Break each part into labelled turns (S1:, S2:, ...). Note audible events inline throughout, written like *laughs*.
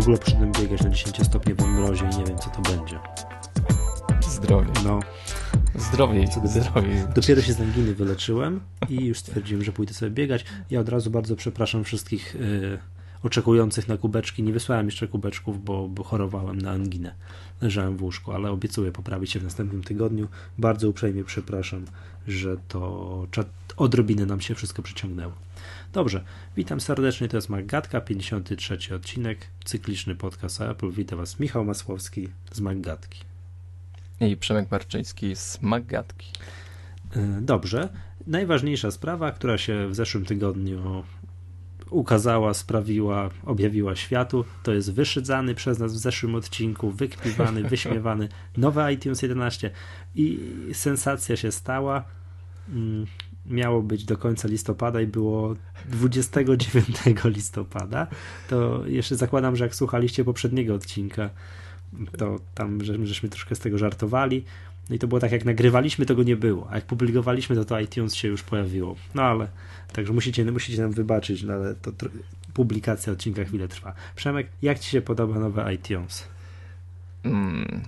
S1: W ogóle poszedłem biegać na 10-stopniowym mrozie i nie wiem, co to będzie.
S2: Zdrowie.
S1: No,
S2: Zdrowie,
S1: Co dopiero-
S2: zdrowie.
S1: dopiero się z anginy wyleczyłem i już stwierdziłem, że pójdę sobie biegać. Ja od razu bardzo przepraszam wszystkich y, oczekujących na kubeczki. Nie wysłałem jeszcze kubeczków, bo, bo chorowałem na anginę. Leżałem w łóżku, ale obiecuję poprawić się w następnym tygodniu. Bardzo uprzejmie przepraszam, że to odrobinę nam się wszystko przyciągnęło. Dobrze, witam serdecznie, to jest Maggatka, 53 odcinek, cykliczny podcast Apple. Witam Was Michał Masłowski z Maggatki.
S2: I Przemek Marczyński z Maggatki.
S1: Y, Dobrze. Najważniejsza sprawa, która się w zeszłym tygodniu ukazała, sprawiła, objawiła światu, to jest wyszydzany przez nas w zeszłym odcinku, wykpiwany, *laughs* wyśmiewany nowy iTunes 11 i sensacja się stała. Miało być do końca listopada i było 29 *laughs* listopada. To jeszcze zakładam, że jak słuchaliście poprzedniego odcinka, to tam że- żeśmy troszkę z tego żartowali. No i to było tak, jak nagrywaliśmy, to go nie było, a jak publikowaliśmy, to to iTunes się już pojawiło. No ale, także musicie, musicie nam wybaczyć, no ale to publikacja odcinka chwilę trwa. Przemek, jak Ci się podoba nowe iTunes?
S2: Mm.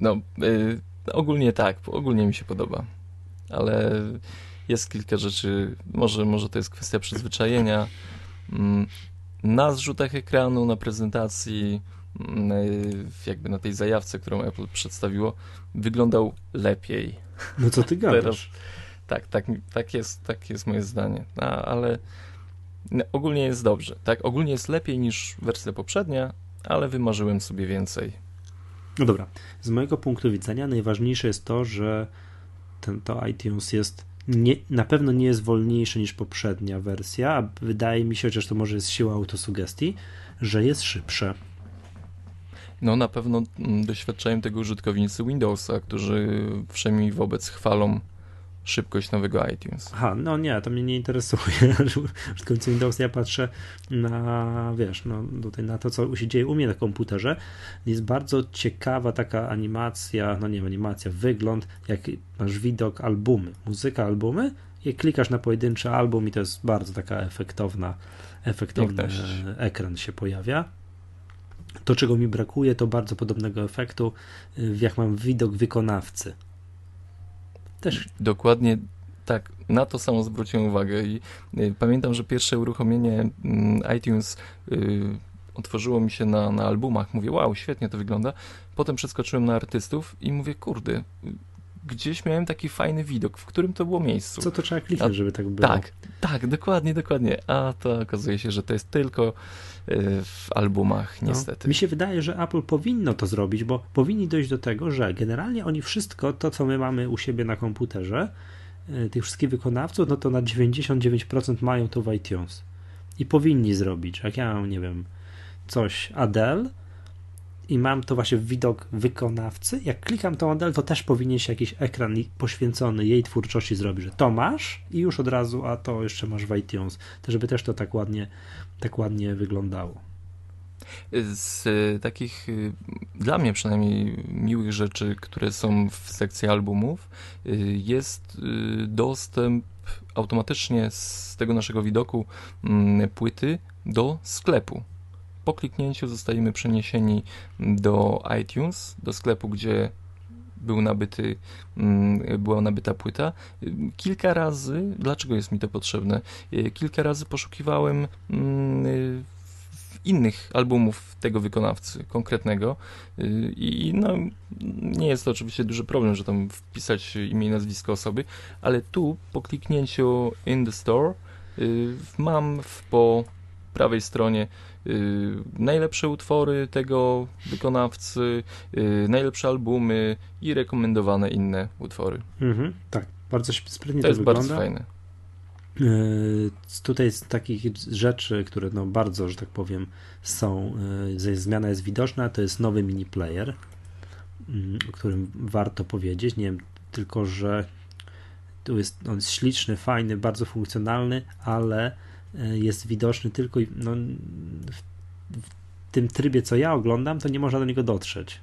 S2: No, y, ogólnie tak, ogólnie mi się podoba. Ale jest kilka rzeczy, może, może to jest kwestia przyzwyczajenia. Mm, Na zrzutach ekranu, na prezentacji, mm, jakby na tej zajawce, którą Apple przedstawiło, wyglądał lepiej.
S1: No co Ty *laughs* gadasz?
S2: Teraz, tak, tak, tak, jest, tak jest moje zdanie. A, ale ogólnie jest dobrze. Tak, ogólnie jest lepiej niż wersja poprzednia, ale wymarzyłem sobie więcej.
S1: No dobra, z mojego punktu widzenia najważniejsze jest to, że ten, to iTunes jest nie, na pewno nie jest wolniejszy niż poprzednia wersja, a wydaje mi się, chociaż to może jest siła autosugestii, że jest szybsze.
S2: No na pewno mm, doświadczają tego użytkownicy Windowsa, którzy wszemi wobec chwalą szybkość nowego iTunes.
S1: Aha, no nie, to mnie nie interesuje. *laughs* W końcu Windows ja patrzę na, wiesz, no tutaj na to, co się dzieje u mnie na komputerze. Jest bardzo ciekawa taka animacja, no nie wiem, animacja, wygląd, jak masz widok albumy, muzyka albumy i klikasz na pojedynczy album i to jest bardzo taka efektowna, efektowny ekran się pojawia. To, czego mi brakuje, to bardzo podobnego efektu, y, jak mam widok wykonawcy. Też
S2: Dokładnie tak, na to samo zwróciłem uwagę i y, pamiętam, że pierwsze uruchomienie mm, iTunes y, otworzyło mi się na, na albumach. Mówię, wow, świetnie to wygląda. Potem przeskoczyłem na artystów i mówię, kurde, y, gdzieś miałem taki fajny widok, w którym to było miejscu.
S1: co to trzeba kliknąć, żeby tak było?
S2: Tak, tak, dokładnie, dokładnie. A to okazuje się, że to jest tylko y, w albumach,
S1: No.
S2: niestety.
S1: Mi się wydaje, że Apple powinno to zrobić, bo powinni dojść do tego, że generalnie oni wszystko to, co my mamy u siebie na komputerze, y, tych wszystkich wykonawców, no to na 99% mają to w iTunes. I powinni zrobić. Jak ja mam, nie wiem, coś Adele i mam to właśnie widok wykonawcy, jak klikam tą Adele, to też powinien się jakiś ekran poświęcony jej twórczości zrobić, że to masz i już od razu, a to jeszcze masz w iTunes, żeby też to tak ładnie, tak ładnie wyglądało.
S2: Z y, takich, y, dla mnie przynajmniej, miłych rzeczy, które są w sekcji albumów, y, jest dostęp automatycznie z tego naszego widoku mm, płyty do sklepu. Po kliknięciu zostajemy przeniesieni do iTunes, do sklepu, gdzie był nabyty, mm, była nabyta płyta. Kilka razy, dlaczego jest mi to potrzebne? Y, Kilka razy poszukiwałem mm, innych albumów tego wykonawcy konkretnego Y, i no, nie jest to oczywiście duży problem, że tam wpisać imię i nazwisko osoby, ale tu po kliknięciu in the store y, mam w, po prawej stronie najlepsze utwory tego wykonawcy, y, najlepsze albumy i rekomendowane inne utwory.
S1: Mhm, tak, bardzo sprytnie
S2: To
S1: to,
S2: jest
S1: wygląda.
S2: bardzo fajne.
S1: Yy, Tutaj z takich rzeczy, które no bardzo, że tak powiem, są, zmiana jest widoczna, to jest nowy mini player, mm, o którym warto powiedzieć. Nie wiem, tylko że tu jest on jest śliczny, fajny, bardzo funkcjonalny, ale jest widoczny tylko no, w, tym trybie, co ja oglądam, to nie można do niego dotrzeć.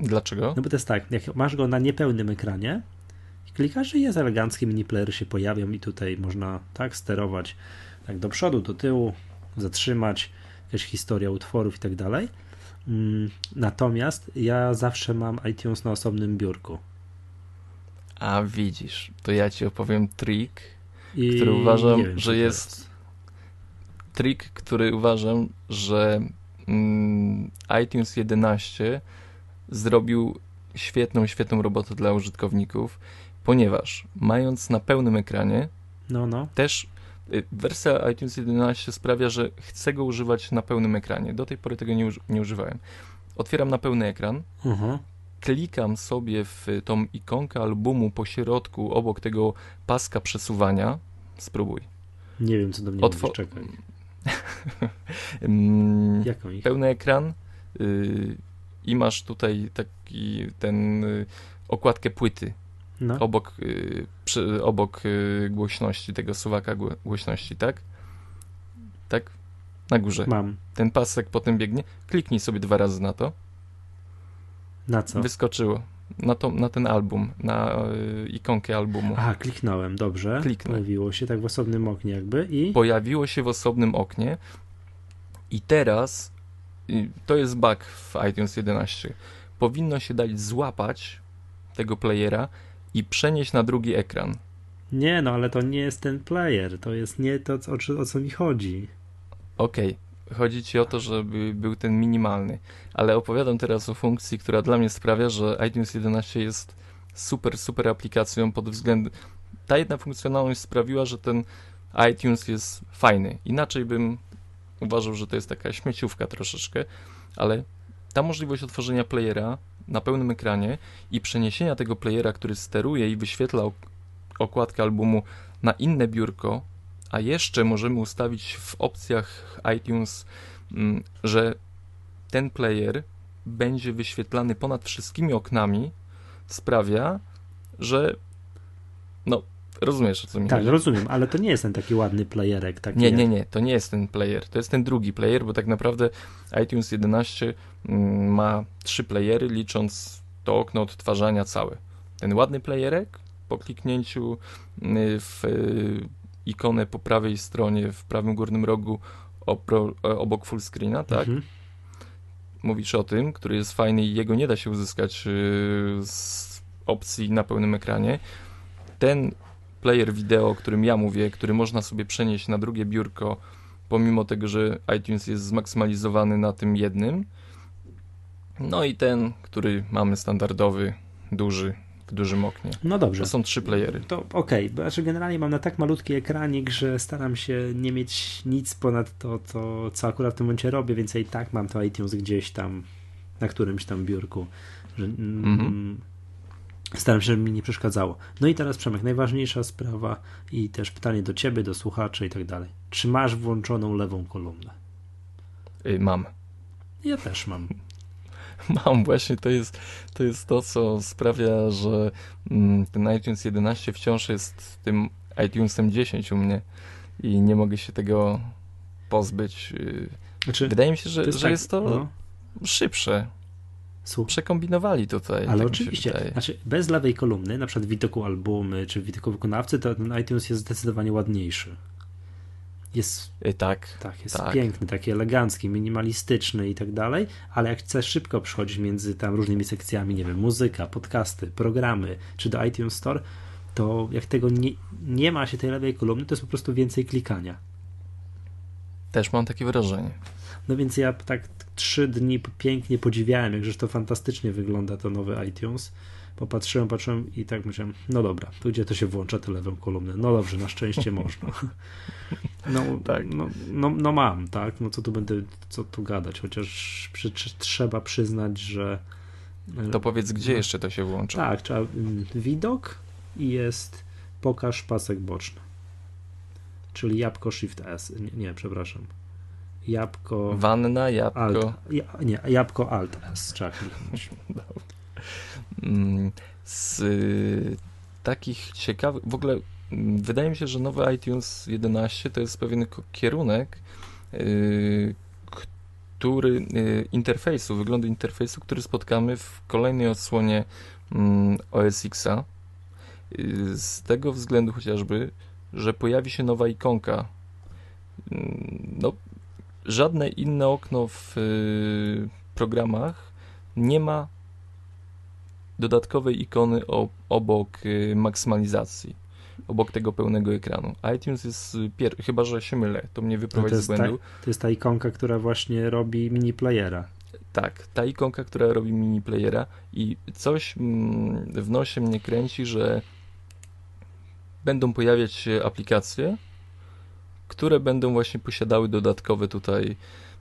S2: Dlaczego?
S1: No bo to jest tak, jak masz go na niepełnym ekranie, klikasz i jest elegancki mini playery się pojawią i tutaj można tak sterować tak do przodu, do tyłu, zatrzymać jakaś historia utworów i tak dalej. Mm, natomiast ja zawsze mam iTunes na osobnym biurku.
S2: A widzisz, to ja ci opowiem trik,
S1: I
S2: który uważam,
S1: wiem,
S2: że
S1: to
S2: jest trik, który uważam, że mm, iTunes 11 zrobił świetną, świetną robotę dla użytkowników, ponieważ mając na pełnym ekranie,
S1: No, no.
S2: też y, wersja iTunes 11 sprawia, że chcę go używać na pełnym ekranie. Do tej pory tego nie, uży- nie używałem. Otwieram na pełny ekran,
S1: Uh-huh.
S2: Klikam sobie w tą ikonkę albumu po środku, obok tego paska przesuwania. Spróbuj.
S1: Nie wiem, co do mnie
S2: Otwo-
S1: mówisz, czekaj. *laughs*
S2: Mm, pełny ekran y, i masz tutaj taki ten y, okładkę płyty
S1: No.
S2: obok, y, przy, obok głośności, tego suwaka gło- głośności, tak? Tak? Na górze.
S1: Mam.
S2: Ten pasek potem biegnie. Kliknij sobie dwa razy na to.
S1: Na co?
S2: Wyskoczyło. Na, to, na ten album, na y, ikonkę albumu.
S1: Aha, kliknąłem, dobrze.
S2: Kliknę.
S1: Pojawiło się tak w osobnym oknie jakby i...
S2: Pojawiło się w osobnym oknie i teraz y, to jest bug w iTunes 11. Powinno się dać złapać tego playera i przenieść na drugi ekran.
S1: Nie, no ale to nie jest ten player, to jest nie to, o, co- o co mi chodzi.
S2: Okej, chodzi ci o to, żeby był ten minimalny, ale opowiadam teraz o funkcji, która dla mnie sprawia, że iTunes 11 jest super, super aplikacją pod względem... Ta jedna funkcjonalność sprawiła, że ten iTunes jest fajny. Inaczej bym uważał, że to jest taka śmieciówka troszeczkę, ale ta możliwość otworzenia playera na pełnym ekranie i przeniesienia tego playera, który steruje i wyświetla ok- okładkę albumu na inne biurko, a jeszcze możemy ustawić w opcjach iTunes, mm, że ten player będzie wyświetlany ponad wszystkimi oknami, sprawia, że no, rozumiesz o co mi
S1: Tak,
S2: chodzi.
S1: rozumiem, ale to nie jest ten taki ładny playerek. Taki
S2: Nie, nie, nie, to nie jest ten player, to jest ten drugi player, bo tak naprawdę iTunes 11 mm, ma trzy playery, licząc to okno odtwarzania całe. Ten ładny playerek po kliknięciu y, w y, ikonę po prawej stronie, w prawym górnym rogu opro, e, obok full screena, tak?
S1: Mhm.
S2: Mówisz o tym, który jest fajny i jego nie da się uzyskać y, z opcji na pełnym ekranie. Ten player wideo, o którym ja mówię, który można sobie przenieść na drugie biurko, pomimo tego, że iTunes jest zmaksymalizowany na tym jednym. No i ten, który mamy standardowy, duży, dużym oknie.
S1: No dobrze.
S2: To są trzy playery.
S1: To okej, bo znaczy generalnie mam na tak malutki ekranik, że staram się nie mieć nic ponad to, to, co akurat w tym momencie robię, więc ja i tak mam to iTunes gdzieś tam na którymś tam biurku. Że, mm,
S2: Mhm.
S1: Staram się, żeby mi nie przeszkadzało. No i teraz Przemek, najważniejsza sprawa i też pytanie do ciebie, do słuchaczy i tak dalej. Czy masz włączoną lewą kolumnę?
S2: Y, mam.
S1: Ja też mam. *laughs*
S2: Mam, właśnie to jest, to jest to, co sprawia, że mm, ten iTunes 11 wciąż jest tym iTunesem 10 u mnie i nie mogę się tego pozbyć. Y,
S1: Znaczy,
S2: Wydaje mi się, że
S1: to
S2: jest, że
S1: tak,
S2: jest to
S1: no,
S2: szybsze.
S1: słuch-
S2: Przekombinowali tutaj.
S1: Ale
S2: tak
S1: oczywiście, znaczy bez lewej kolumny, na przykład w widoku albumy czy w widoku wykonawcy, to ten iTunes jest zdecydowanie ładniejszy. Jest,
S2: Y, Tak,
S1: tak, jest
S2: Tak.
S1: piękny, taki elegancki, minimalistyczny i tak dalej, ale jak chcesz szybko przechodzić między tam różnymi sekcjami, nie wiem, muzyka, podcasty, programy, czy do iTunes Store, to jak tego nie, nie ma się tej lewej kolumny, to jest po prostu więcej klikania.
S2: też mam takie wrażenie.
S1: No więc ja tak trzy dni pięknie podziwiałem, jakże to fantastycznie wygląda to nowe iTunes. Popatrzyłem, patrzyłem i tak myślałem, no dobra, to gdzie to się włącza tę lewą kolumnę? No dobrze, na szczęście można. *laughs* No, *laughs*
S2: Tak.
S1: no, no, no mam, tak? No co tu będę, co tu gadać, chociaż przy, tr- trzeba przyznać, że
S2: To powiedz, gdzie
S1: No.
S2: jeszcze to się włącza?
S1: tak, trzeba mm, widok i jest pokaż pasek boczny. Czyli jabłko Shift S. Nie, nie przepraszam. Jabłko
S2: Wanna, jabłko.
S1: Alt. Ja, nie, jabłko Alt S.
S2: Mm, *laughs* Z y, takich ciekawych, w ogóle mm, wydaje mi się, że nowy iTunes 11 to jest pewien kierunek, y, który y, interfejsu, wyglądu interfejsu, który spotkamy w kolejnej odsłonie mm, OS Xa. Z tego względu chociażby, że pojawi się nowa ikonka. Mm, No, żadne inne okno w programach nie ma dodatkowej ikony obok y, maksymalizacji, obok tego pełnego ekranu. iTunes jest pier- chyba, że się mylę, to mnie wyprowadzi no z błędu.
S1: Ta, to jest ta ikonka, która właśnie robi mini playera.
S2: Tak, ta ikonka, która robi mini playera i coś mm, w nosie mnie kręci, że będą pojawiać się aplikacje, które będą właśnie posiadały dodatkowe tutaj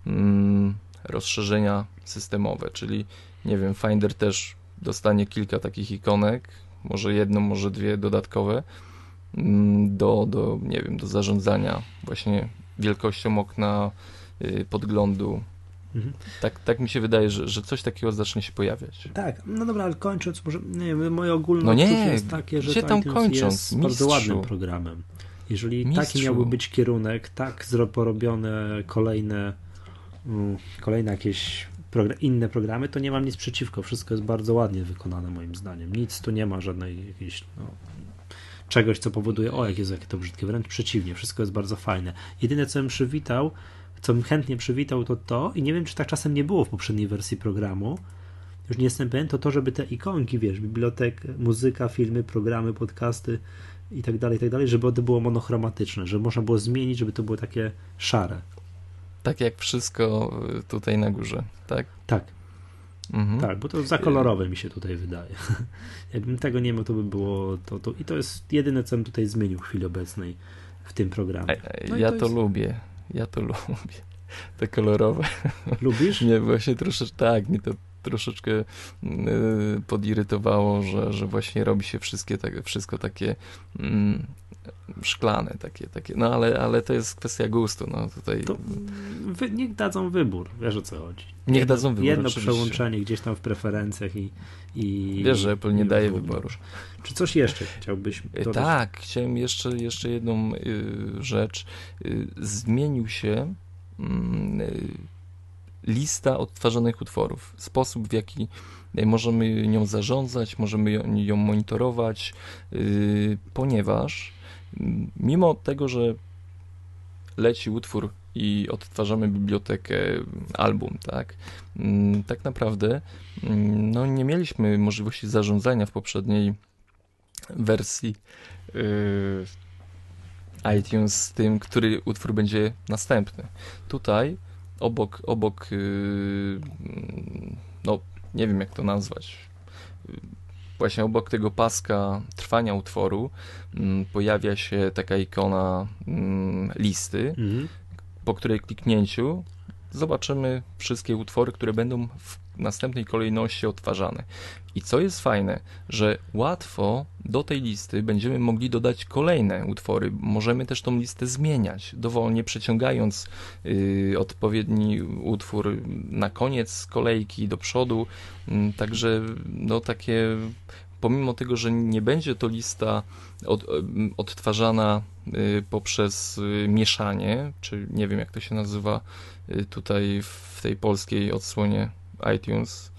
S2: mm, rozszerzenia systemowe, czyli nie wiem, Finder też dostanie kilka takich ikonek, może jedną, może dwie dodatkowe mm, do, do nie wiem, do zarządzania właśnie wielkością okna, y, podglądu. Mhm. Tak, tak mi się wydaje, że, że coś takiego zacznie się pojawiać.
S1: Tak, no dobra, ale kończąc, może nie wiem, moje ogólne no nie, jest takie, że tam kończąc, jest mistrzu. bardzo ładnym programem. Jeżeli Mistrzu. taki miałby być kierunek, tak porobione kolejne, mm, kolejne jakieś inne programy, to nie mam nic przeciwko. Wszystko jest bardzo ładnie wykonane moim zdaniem. Nic tu nie ma żadnej jakiejś no, czegoś, co powoduje, o, jak jest jakie to brzydkie. Wręcz przeciwnie, wszystko jest bardzo fajne. Jedyne, co bym przywitał, co bym chętnie przywitał, to to, i nie wiem, czy tak czasem nie było w poprzedniej wersji programu, już nie jestem pewien, to to, żeby te ikonki, wiesz, bibliotek, muzyka, filmy, programy, podcasty, i tak dalej, i tak dalej, żeby to było monochromatyczne, żeby można było zmienić, żeby to było takie szare.
S2: Tak jak wszystko y, tutaj na górze, tak?
S1: Tak. Mhm. Tak, bo to za kolorowe mi się tutaj wydaje. *laughs* Jakbym tego nie miał, to by było to, to. I to jest jedyne, co bym tutaj zmienił w chwili obecnej w tym programie.
S2: No ja to, to jest... lubię. Ja to *laughs* lubię. Te kolorowe.
S1: Lubisz?
S2: Nie, właśnie troszeczkę tak, mnie to troszeczkę y, podirytowało, że, że właśnie robi się wszystkie, tak, wszystko takie mm, szklane, takie, takie, no ale, ale to jest kwestia gustu, no tutaj... To
S1: wy, niech dadzą wybór, wiesz o co chodzi.
S2: Niech dadzą wybór,
S1: Jedno oczywiście. przełączenie gdzieś tam w preferencjach i... i
S2: wiesz, że Apple nie daje wyboru.
S1: Czy coś jeszcze chciałbyś
S2: y, dodać? Tak, chciałem jeszcze, jeszcze jedną y, rzecz. Y, zmienił się mm, y, lista odtwarzanych utworów, sposób w jaki e, możemy nią zarządzać, możemy ją monitorować, y, ponieważ mm, mimo tego, że leci utwór i odtwarzamy bibliotekę album, tak? Mm, tak naprawdę mm, no, nie mieliśmy możliwości zarządzania w poprzedniej wersji y, iTunes tym, który utwór będzie następny. Tutaj obok, obok yy, no nie wiem jak to nazwać, właśnie obok tego paska trwania utworu mm, pojawia się taka ikona mm, listy, mhm. po której kliknięciu zobaczymy wszystkie utwory, które będą w następnej kolejności odtwarzane. I co jest fajne, że łatwo do tej listy będziemy mogli dodać kolejne utwory. Możemy też tą listę zmieniać, dowolnie przeciągając yy, odpowiedni utwór na koniec kolejki, do przodu. Yy, także no takie pomimo tego, że nie będzie to lista od, odtwarzana y, poprzez y, mieszanie, czy nie wiem jak to się nazywa y, tutaj w tej polskiej odsłonie iTunes,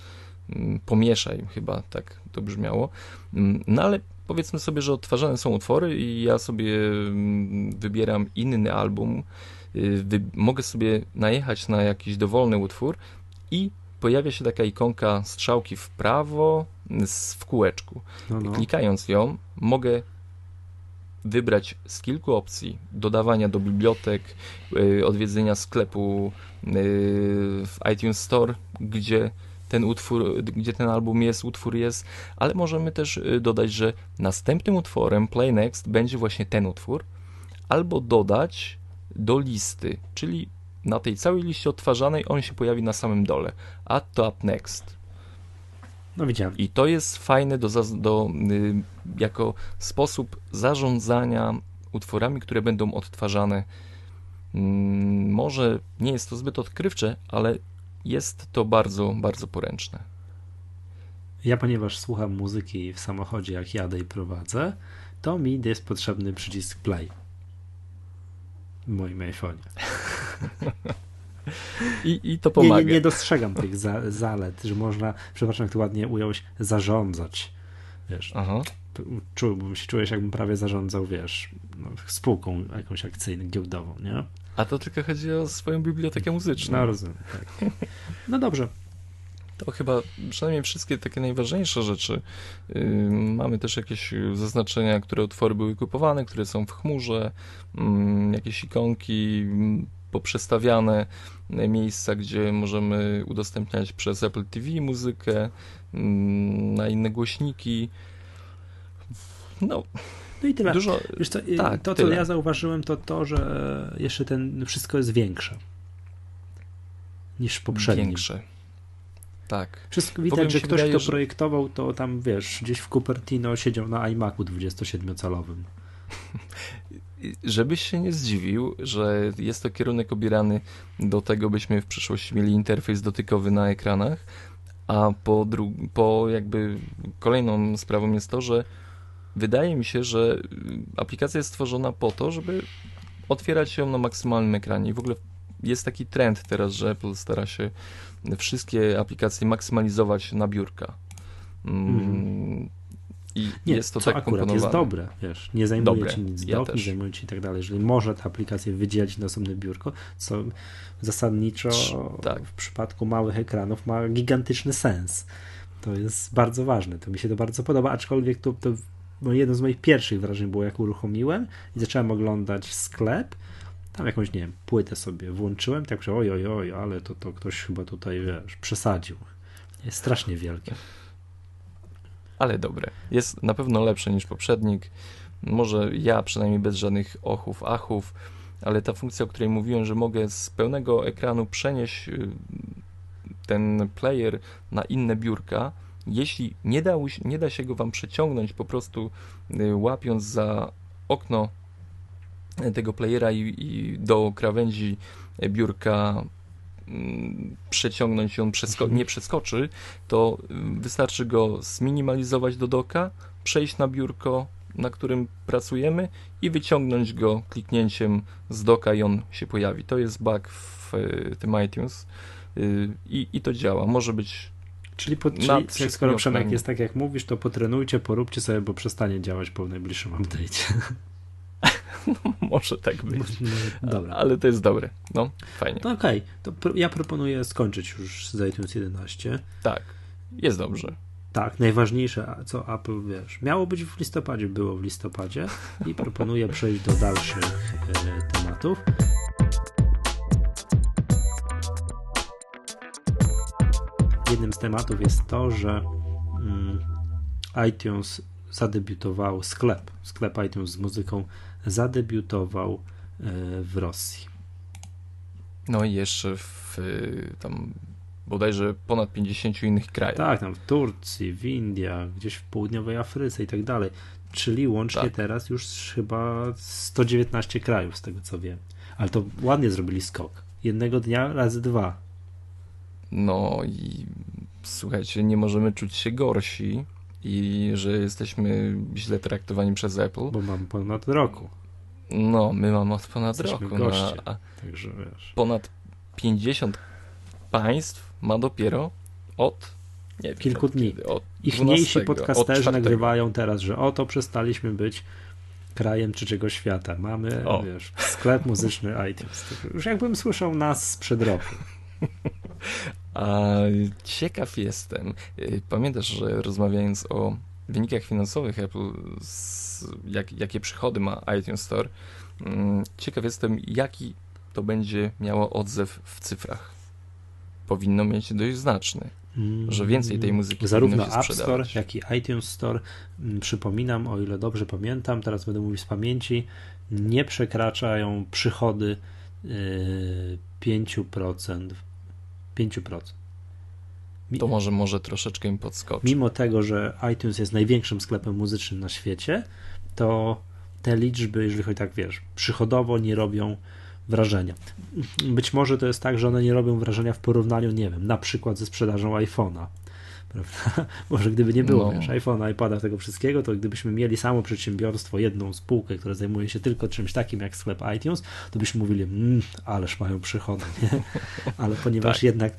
S2: mm, pomieszaj chyba tak to brzmiało, mm, no ale powiedzmy sobie, że odtwarzane są utwory i ja sobie mm, wybieram inny album, mogę sobie najechać na jakiś dowolny utwór i pojawia się taka ikonka strzałki w prawo w kółeczku. No, no. Klikając ją, mogę wybrać z kilku opcji dodawania do bibliotek, yy, odwiedzenia sklepu yy, w iTunes Store, gdzie ten utwór, gdzie ten album jest, utwór jest, ale możemy też y, dodać, że następnym utworem Play Next będzie właśnie ten utwór, albo dodać do listy, czyli na tej całej liście odtwarzanej on się pojawi na samym dole. Add to up next.
S1: No widziałem.
S2: I to jest fajne do, do, y, jako sposób zarządzania utworami, które będą odtwarzane. Mm, może nie jest to zbyt odkrywcze, ale jest to bardzo, bardzo poręczne.
S1: Ja, ponieważ słucham muzyki w samochodzie, jak jadę i prowadzę, to mi jest potrzebny przycisk play w moim iPhone'ie. *laughs*
S2: I, I to pomaga.
S1: Nie, nie, nie dostrzegam tych za, zalet, że można, przepraszam, jak to ładnie ująłeś, zarządzać. Wiesz, Aha. Czu, się czujesz, jakbym prawie zarządzał, wiesz, no, spółką jakąś akcyjną, giełdową, nie?
S2: A to tylko chodzi o swoją bibliotekę muzyczną.
S1: No rozumiem, tak. No dobrze.
S2: To chyba przynajmniej wszystkie takie najważniejsze rzeczy. Yy, mamy też jakieś zaznaczenia, które utwory były kupowane, które są w chmurze, yy, jakieś ikonki poprzestawiane, miejsca, gdzie możemy udostępniać przez Apple TV muzykę, mm, na inne głośniki. No,
S1: no i tyle.
S2: Dużo,
S1: Wiesz co, tak, to, co tyle. ja zauważyłem, to to, że jeszcze ten wszystko jest większe niż poprzednie.
S2: Większe. Tak.
S1: Wszystko widać, że ktoś, wydaje, kto że... projektował, to tam wiesz, gdzieś w Cupertino siedział na iMacu 27-calowym. *laughs*
S2: Żebyś się nie zdziwił, że jest to kierunek obierany do tego, byśmy w przyszłości mieli interfejs dotykowy na ekranach, a po, dru- po jakby kolejną sprawą jest to, że wydaje mi się, że aplikacja jest stworzona po to, żeby otwierać ją na maksymalnym ekranie. I w ogóle jest taki trend teraz, że Apple stara się wszystkie aplikacje maksymalizować na biurka. Mm.
S1: I nie, jest to co tak akurat jest dobre, wiesz, nie zajmuje dobre. ci nic ja dok, nie zajmuje ci i tak dalej. Jeżeli może ta aplikacja wydzielić na osobne biurko, co zasadniczo tak. w przypadku małych ekranów ma gigantyczny sens. To jest bardzo ważne, to mi się to bardzo podoba, aczkolwiek to, to no jedno z moich pierwszych wrażeń było, jak uruchomiłem i zacząłem oglądać sklep, tam jakąś, nie wiem, płytę sobie włączyłem, tak że oj, oj, oj, ale to, to ktoś chyba tutaj, wiesz, przesadził. Jest strasznie wielkie.
S2: Ale dobre. Jest na pewno lepsze niż poprzednik. Może ja przynajmniej bez żadnych ochów, achów, ale ta funkcja, o której mówiłem, że mogę z pełnego ekranu przenieść y, ten player na inne biurka, jeśli nie da, nie da się go wam przeciągnąć po prostu y, łapiąc za okno tego playera i, i do krawędzi biurka przeciągnąć i on przesko mhm. nie przeskoczy, to wystarczy go zminimalizować do doka, przejść na biurko, na którym pracujemy i wyciągnąć go kliknięciem z doka i on się pojawi. To jest bug w y, tym iTunes y, i, i to działa. Może być
S1: Czyli, po, czyli skoro Przemek jest tak jak mówisz, to potrenujcie, poróbcie sobie, bo przestanie działać po najbliższym update'cie. *laughs*
S2: No, może tak być. Dobra. Ale to jest dobre. No, fajnie.
S1: No okej, okay. to ja proponuję skończyć już z iTunes 11.
S2: Tak, jest dobrze.
S1: Tak, najważniejsze, co Apple, wiesz, miało być w listopadzie, było w listopadzie i proponuję *laughs* przejść do dalszych e, tematów. Jednym z tematów jest to, że mm, iTunes zadebiutował sklep, sklep iTunes z muzyką zadebiutował e, w Rosji.
S2: No i jeszcze w tam bodajże ponad 50 innych krajach.
S1: Tak, tam w Turcji, w Indiach, gdzieś w południowej Afryce i tak dalej. Czyli łącznie tak. teraz już chyba 119 krajów, z tego co wiem. Ale to ładnie zrobili skok. Jednego dnia razy dwa.
S2: No i słuchajcie, nie możemy czuć się gorsi i że jesteśmy źle traktowani przez Apple.
S1: Bo mamy ponad roku.
S2: No, my mamy od ponad jesteśmy roku. No, goście,
S1: no, także wiesz.
S2: Ponad 50 państw ma dopiero od
S1: nie kilku wiem, dni. Od Ich mniejsi podcasterzy nagrywają teraz, że oto przestaliśmy być krajem trzeciego świata. Mamy, o. wiesz, sklep muzyczny iTunes. Już jakbym słyszał nas sprzed roku. *laughs*
S2: A ciekaw jestem. Y, pamiętasz, że rozmawiając o wynikach finansowych Apple, jak, jakie przychody ma iTunes Store, mm, ciekaw jestem, jaki to będzie miało odzew w cyfrach. Powinno mieć dość znaczny, że więcej tej muzyki
S1: Zarówno App Store, jak i iTunes Store, mm, przypominam, o ile dobrze pamiętam, teraz będę mówił z pamięci, nie przekraczają przychody 5% y, 5%.
S2: To może, może troszeczkę im podskoczy.
S1: Mimo tego, że iTunes jest największym sklepem muzycznym na świecie, to te liczby, jeżeli chodzi tak, wiesz, przychodowo nie robią wrażenia. Być może to jest tak, że one nie robią wrażenia w porównaniu, nie wiem, na przykład ze sprzedażą iPhone'a. Prawda? *laughs* Może gdyby nie było no. iPhone'a, iPada, tego wszystkiego, to gdybyśmy mieli samo przedsiębiorstwo, jedną spółkę, która zajmuje się tylko czymś takim jak sklep iTunes, to byśmy mówili, mmm, ależ mają przychody, nie? *laughs* Ale ponieważ tak. jednak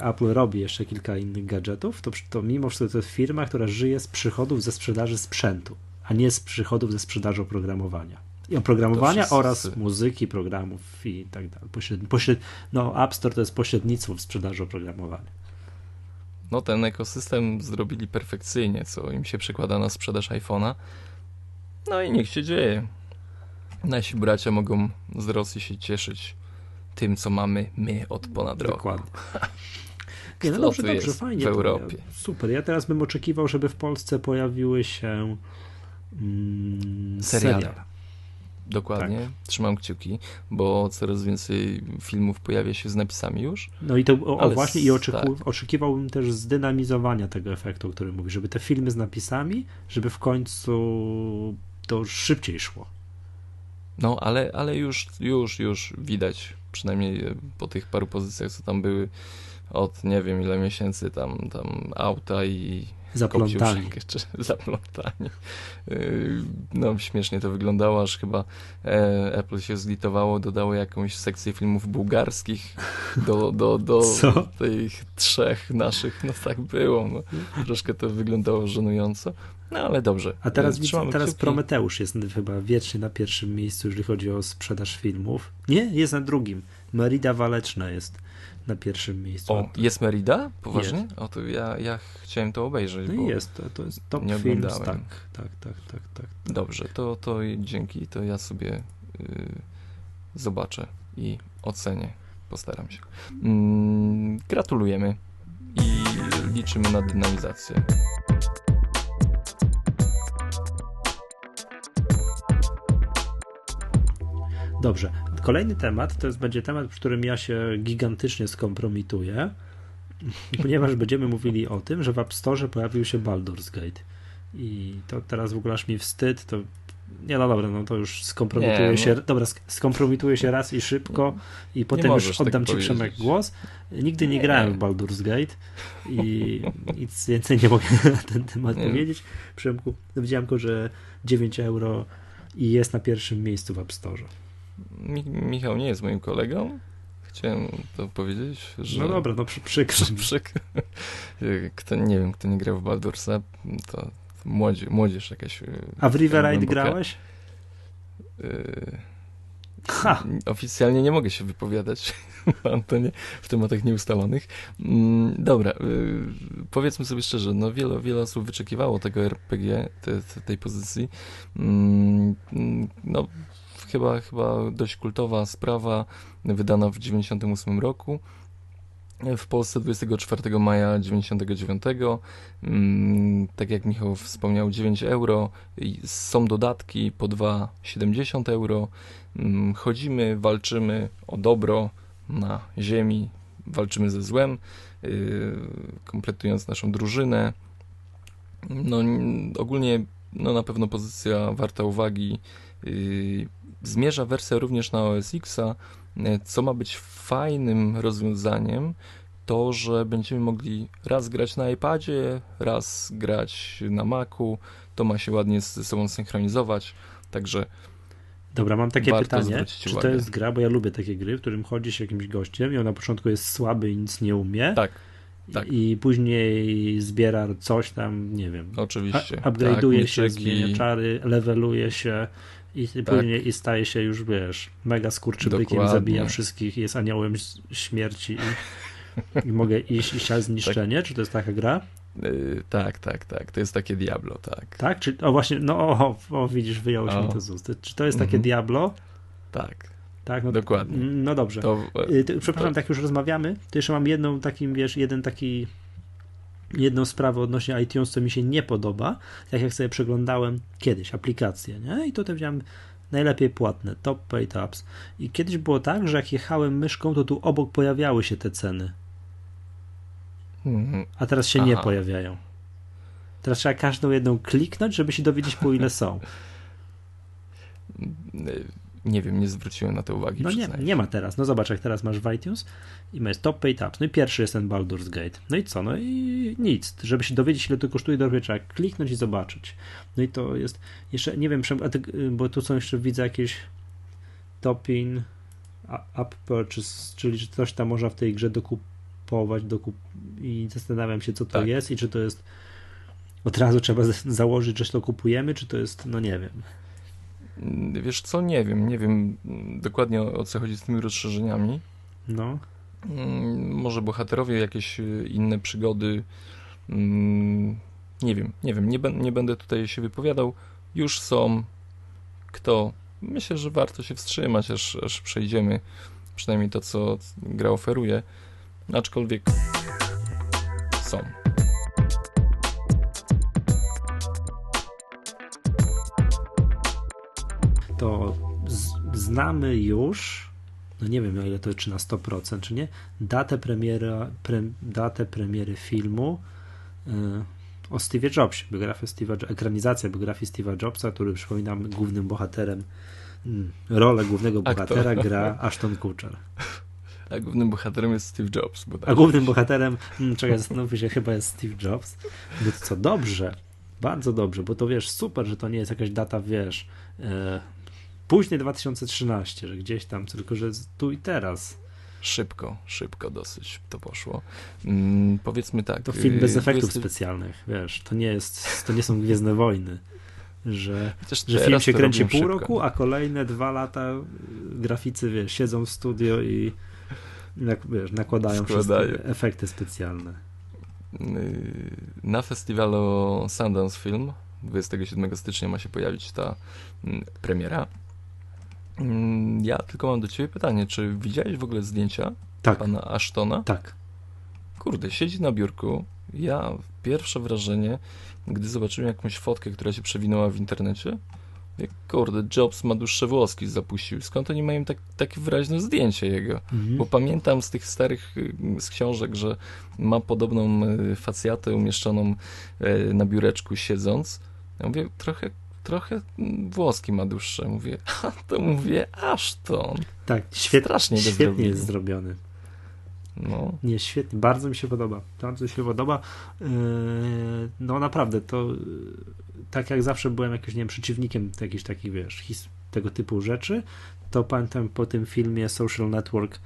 S1: Apple robi jeszcze kilka innych gadżetów, to, to mimo wszystko to jest firma, która żyje z przychodów ze sprzedaży sprzętu, a nie z przychodów ze sprzedaży oprogramowania. I oprogramowania oraz muzyki, programów i tak dalej. Pośred... Pośred... No, App Store to jest pośrednictwo w sprzedaży oprogramowania.
S2: No, ten ekosystem zrobili perfekcyjnie, co im się przekłada na sprzedaż iPhone'a. No i niech się dzieje. Nasi bracia mogą z Rosji się cieszyć tym, co mamy my od ponad roku.
S1: Dokładnie. *laughs* Nie, no dobrze, dobrze, fajnie.
S2: W Europie.
S1: Super. Ja teraz bym oczekiwał, żeby w Polsce pojawiły się mm, serial.
S2: Dokładnie, tak. trzymam kciuki, bo coraz więcej filmów pojawia się z napisami już.
S1: No i to o, o właśnie i oczeku, tak. oczekiwałbym też zdynamizowania tego efektu, o którym mówisz, żeby te filmy z napisami, żeby w końcu to szybciej szło.
S2: No, ale, ale już, już, już widać, przynajmniej po tych paru pozycjach, co tam były od nie wiem ile miesięcy, tam, tam auta i
S1: Zaplątani.
S2: Czy *laughs* zaplątani. Y, no, śmiesznie to wyglądało, aż chyba e, Apple się zlitowało, dodało jakąś sekcję filmów bułgarskich do, do, do *laughs* tych trzech naszych. No tak było. No. Troszkę to wyglądało żenująco. No ale dobrze.
S1: A teraz, widzę, teraz Prometeusz jest chyba wiecznie na pierwszym miejscu, jeżeli chodzi o sprzedaż filmów. Nie, jest na drugim. Merida Waleczna jest na pierwszym miejscu.
S2: O, jest Merida? Poważnie? Jest. O, to ja, ja chciałem to obejrzeć.
S1: No jest, to, to jest top nie films, tak, tak, tak, tak, tak.
S2: Dobrze, to, to dzięki, to ja sobie y, zobaczę i ocenię. Postaram się. Mm, gratulujemy i liczymy na dynamizację.
S1: Dobrze. Kolejny temat to jest, będzie temat, w którym ja się gigantycznie skompromituję, *laughs* ponieważ będziemy mówili o tym, że w App Store pojawił się Baldur's Gate. I to teraz w ogóle aż mi wstyd, to nie, no dobra, no to już skompromituję nie, się. No. Dobra, skompromituję się raz i szybko, i potem już tak oddam tak ci Przemek głos. Nigdy nie, nie, grałem w Baldur's Gate i *laughs* nic więcej nie mogę na ten temat powiedzieć. Przemku, widziałem tylko, że 9 euro i jest na pierwszym miejscu w App Store.
S2: Michał nie jest moim kolegą. Chciałem to powiedzieć, że...
S1: No dobra, no przy, przykro.
S2: Przyk... *laughs* Kto, nie wiem, kto nie grał w Baldursa, to młodzież, młodzież jakaś... E,
S1: A w Riveride grałeś?
S2: Y... Ha. Oficjalnie nie mogę się wypowiadać, *laughs* Antonie, w tematach nieustalonych. Mm, dobra, y, powiedzmy sobie szczerze, no wiele, wiele osób wyczekiwało tego RPG, te, te, tej pozycji. Mm, no, chyba, chyba dość kultowa sprawa, wydana w 1998 roku. W Polsce 24 maja 99. Mm, tak jak Michał wspomniał, 9 euro. Są dodatki po 2,70 euro. Mm, chodzimy, walczymy o dobro na ziemi, walczymy ze złem, y, kompletując naszą drużynę. No, ogólnie no, na pewno pozycja warta uwagi. Zmierza wersja również na OS Xa, e, co ma być fajnym rozwiązaniem, to, że będziemy mogli raz grać na iPadzie, raz grać na Macu, to ma się ładnie ze sobą synchronizować, także
S1: Dobra, mam takie pytanie, czy uwagę. to jest gra, bo ja lubię takie gry, w którym chodzi się jakimś gościem i on na początku jest słaby i nic nie umie.
S2: Tak. Tak.
S1: I później zbiera coś tam, nie wiem.
S2: Oczywiście.
S1: Upgrade'uje tak, się, zmienia czary, leveluje się i tak. później i staje się już, wiesz, mega skurczybykiem, zabija wszystkich, jest aniołem śmierci i, i mogę iść i siać zniszczenie. Tak. Czy to jest taka gra?
S2: Yy, tak, tak, tak. To jest takie Diablo, tak.
S1: Tak? Czy, o właśnie, no o, o widzisz, wyjąłeś o. mi to z ust. Czy to jest takie mhm. Diablo?
S2: Tak.
S1: Tak, no,
S2: Dokładnie.
S1: No dobrze. To, yy, przepraszam, to... tak już rozmawiamy. To jeszcze mam jedną takim, wiesz, jeden taki jedną sprawę odnośnie iTunes, co mi się nie podoba, jak jak sobie przeglądałem kiedyś aplikacje, nie? I tutaj wziąłem najlepiej płatne, top paid apps. I kiedyś było tak, że jak jechałem myszką, to tu obok pojawiały się te ceny. Mhm. A teraz się Aha. nie pojawiają. Teraz trzeba każdą jedną kliknąć, żeby się dowiedzieć, po ile są. *laughs*
S2: Nie wiem, nie zwróciłem na to uwagi.
S1: No nie, nie ma teraz. No zobacz, jak teraz masz w iTunes i masz top paid apps. No i pierwszy jest ten Baldur's Gate. No i co? No i nic. Żeby się dowiedzieć, ile to kosztuje, dopiero trzeba kliknąć i zobaczyć. No i to jest jeszcze, nie wiem, bo tu są jeszcze, widzę jakieś topin up purchase, czyli coś tam można w tej grze dokupować dokup i zastanawiam się, co to tak. jest i czy to jest od razu trzeba założyć, że to kupujemy, czy to jest, no nie wiem.
S2: Wiesz co, nie wiem, nie wiem dokładnie o, o co chodzi z tymi rozszerzeniami.
S1: No.
S2: Mm, może bohaterowie, jakieś y, inne przygody. Mm, nie wiem, nie wiem, nie, nie będę tutaj się wypowiadał. Już są. Kto? Myślę, że warto się wstrzymać, aż, aż przejdziemy przynajmniej to, co gra oferuje. Aczkolwiek są.
S1: Znamy już no nie wiem na ile to czy na 100% czy nie, datę, premiera, pre, datę premiery filmu yy, o Steve Jobsie, Steve'a, ekranizacja biografii Steve'a Jobsa, który przypominam głównym bohaterem, yy, rolę głównego bohatera gra Ashton Kutcher.
S2: A głównym bohaterem jest Steve Jobs.
S1: A głównym bohaterem, hmm, czekaj, zastanówmy się, chyba jest Steve Jobs. No to co, dobrze, bardzo dobrze, bo to wiesz, super, że to nie jest jakaś data, wiesz, później 2013, że gdzieś tam, tylko że tu i teraz.
S2: Szybko, szybko dosyć to poszło. Mm, powiedzmy tak.
S1: To film bez y, efektów 20... specjalnych, wiesz, to nie jest, to nie są Gwiezdne Wojny, że, że film się kręci pół szybko. roku, a kolejne dwa lata graficy, wiesz, siedzą w studio i wiesz, nakładają wszystkie efekty specjalne.
S2: Y, na festiwalu Sundance Film 27 stycznia ma się pojawić ta mm, premiera ja tylko mam do ciebie pytanie, czy widziałeś w ogóle zdjęcia tak. pana Ashtona?
S1: Tak.
S2: Kurde, siedzi na biurku. Ja pierwsze wrażenie, gdy zobaczyłem jakąś fotkę, która się przewinęła w internecie, jak kurde, Jobs ma dłuższe włoski zapuścił. Skąd oni mają tak, takie wyraźne zdjęcie jego? Mhm. Bo pamiętam z tych starych y, z książek, że ma podobną y, facjatę umieszczoną y, na biureczku siedząc. Ja mówię, trochę trochę włoski ma dłuższe. Mówię, *laughs* a to mówię, aż to.
S1: Tak, świetnie, Strasznie świetnie jest zrobiony. No. Nie, świetnie, bardzo mi się podoba. Bardzo mi się podoba. Yy, no naprawdę, to tak jak zawsze byłem jakimś, nie wiem, przeciwnikiem jakichś takich, wiesz, his, tego typu rzeczy, to pamiętam po tym filmie Social Network,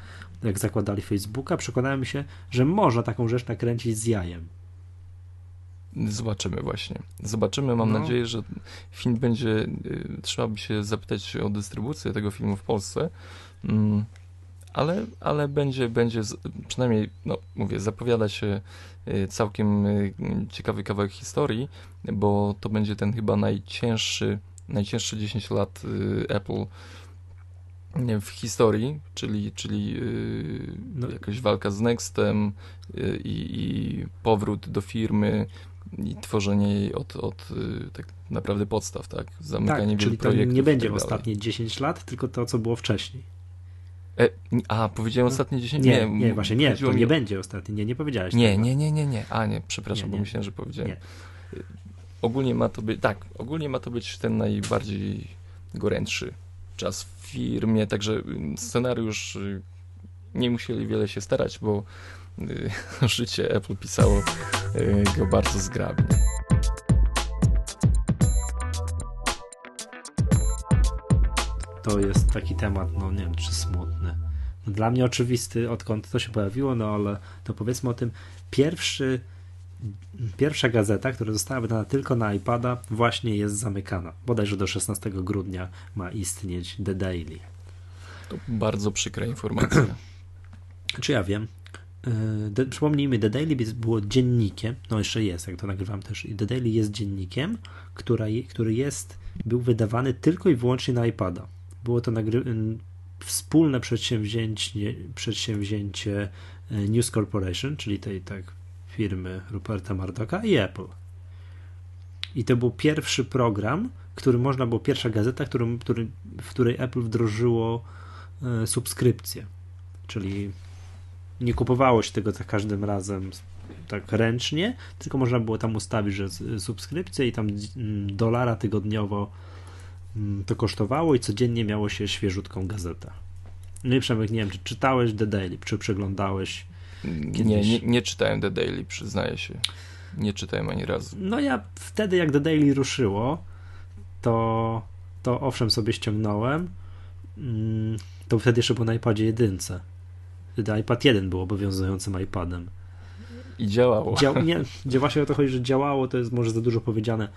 S1: jak zakładali Facebooka, przekonałem się, że można taką rzecz nakręcić z jajem.
S2: Zobaczymy właśnie. Zobaczymy. Mam no. nadzieję, że film będzie. Y, trzeba by się zapytać o dystrybucję tego filmu w Polsce. Mm, ale, ale będzie, będzie przynajmniej, no mówię, zapowiada się y, całkiem y, ciekawy kawałek historii, bo to będzie ten chyba najcięższy, najcięższe 10 lat Apple w historii, czyli, czyli no. jakaś walka z Nextem i, i powrót do firmy, i tworzenie jej od, od y, tak naprawdę podstaw, tak?
S1: Zamykanie tak, czyli to nie będzie tak ostatnie 10 lat, tylko to, co było wcześniej.
S2: E, a, powiedziałem no. ostatnie 10?
S1: Nie, nie, nie właśnie nie, to nie będzie ostatnie, nie, nie powiedziałeś
S2: Nie, tego. nie, nie, nie, nie, a nie, przepraszam, nie, bo myślałem, że powiedziałem. Nie. Ogólnie ma to być, tak, ogólnie ma to być ten najbardziej gorętszy czas w firmie, także scenariusz y, nie musieli wiele się starać, bo *laughs* życie Apple pisało y, go bardzo zgrabnie.
S1: To jest taki temat, no nie wiem, czy smutny. Dla mnie oczywisty, odkąd to się pojawiło, no ale to powiedzmy o tym. Pierwszy, pierwsza gazeta, która została wydana tylko na iPada, właśnie jest zamykana. Bodajże do 16 grudnia ma istnieć The Daily.
S2: To bardzo przykra informacja. *clears throat*
S1: Czy ja wiem? The, przypomnijmy, The Daily było dziennikiem, no jeszcze jest, jak to nagrywam też, The Daily jest dziennikiem, która, który jest, był wydawany tylko i wyłącznie na iPada. Było to nagry, wspólne przedsięwzięcie, przedsięwzięcie e, News Corporation, czyli tej tak firmy Ruperta Murdocha i Apple. I to był pierwszy program, który można było, pierwsza gazeta, który, w której Apple wdrożyło e, subskrypcję. Czyli nie kupowało się tego za każdym razem tak ręcznie, tylko można było tam ustawić, że subskrypcję i tam mm, dolara tygodniowo mm, to kosztowało i codziennie miało się świeżutką gazetę. No i Przemek, nie wiem, czy czytałeś The Daily, czy przeglądałeś
S2: kiedyś? Nie, nie, nie czytałem The Daily, przyznaję się. Nie czytałem ani razu.
S1: No ja wtedy, jak The Daily ruszyło, to, to owszem sobie ściągnąłem, mm, to wtedy jeszcze był na iPadzie jedynce Wtedy iPad 1 był obowiązującym iPadem.
S2: I działało.
S1: Dział, nie, *laughs* gdzie właśnie o to chodzi, że działało, to jest może za dużo powiedziane.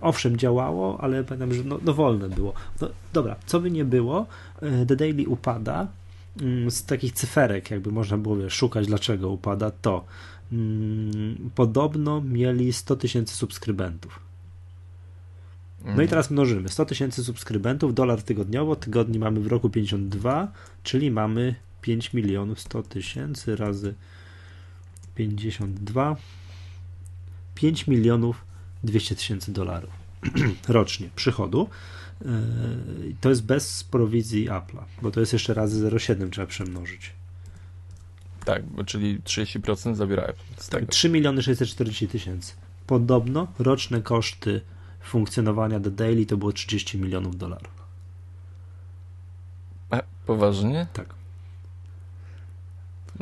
S1: owszem, działało, ale pamiętam, że no, no wolne było. No, dobra, co by nie było, e, The Daily upada mm, z takich cyferek, jakby można było szukać, dlaczego upada, to mm, podobno mieli 100 tysięcy subskrybentów. No i mm. teraz mnożymy. 100 tysięcy subskrybentów, dolar tygodniowo, tygodni mamy w roku 52, czyli mamy 5 milionów 100 tysięcy razy 52 5 milionów 200 tysięcy dolarów *clears throat* rocznie przychodu. E, to jest bez prowizji Apple'a, bo to jest jeszcze razy 0,7 trzeba przemnożyć.
S2: Tak, czyli 30% zabiera Apple.
S1: Tak, 3 miliony 640 tysięcy. Podobno roczne koszty funkcjonowania The Daily to było 30 milionów dolarów.
S2: A, poważnie?
S1: Tak.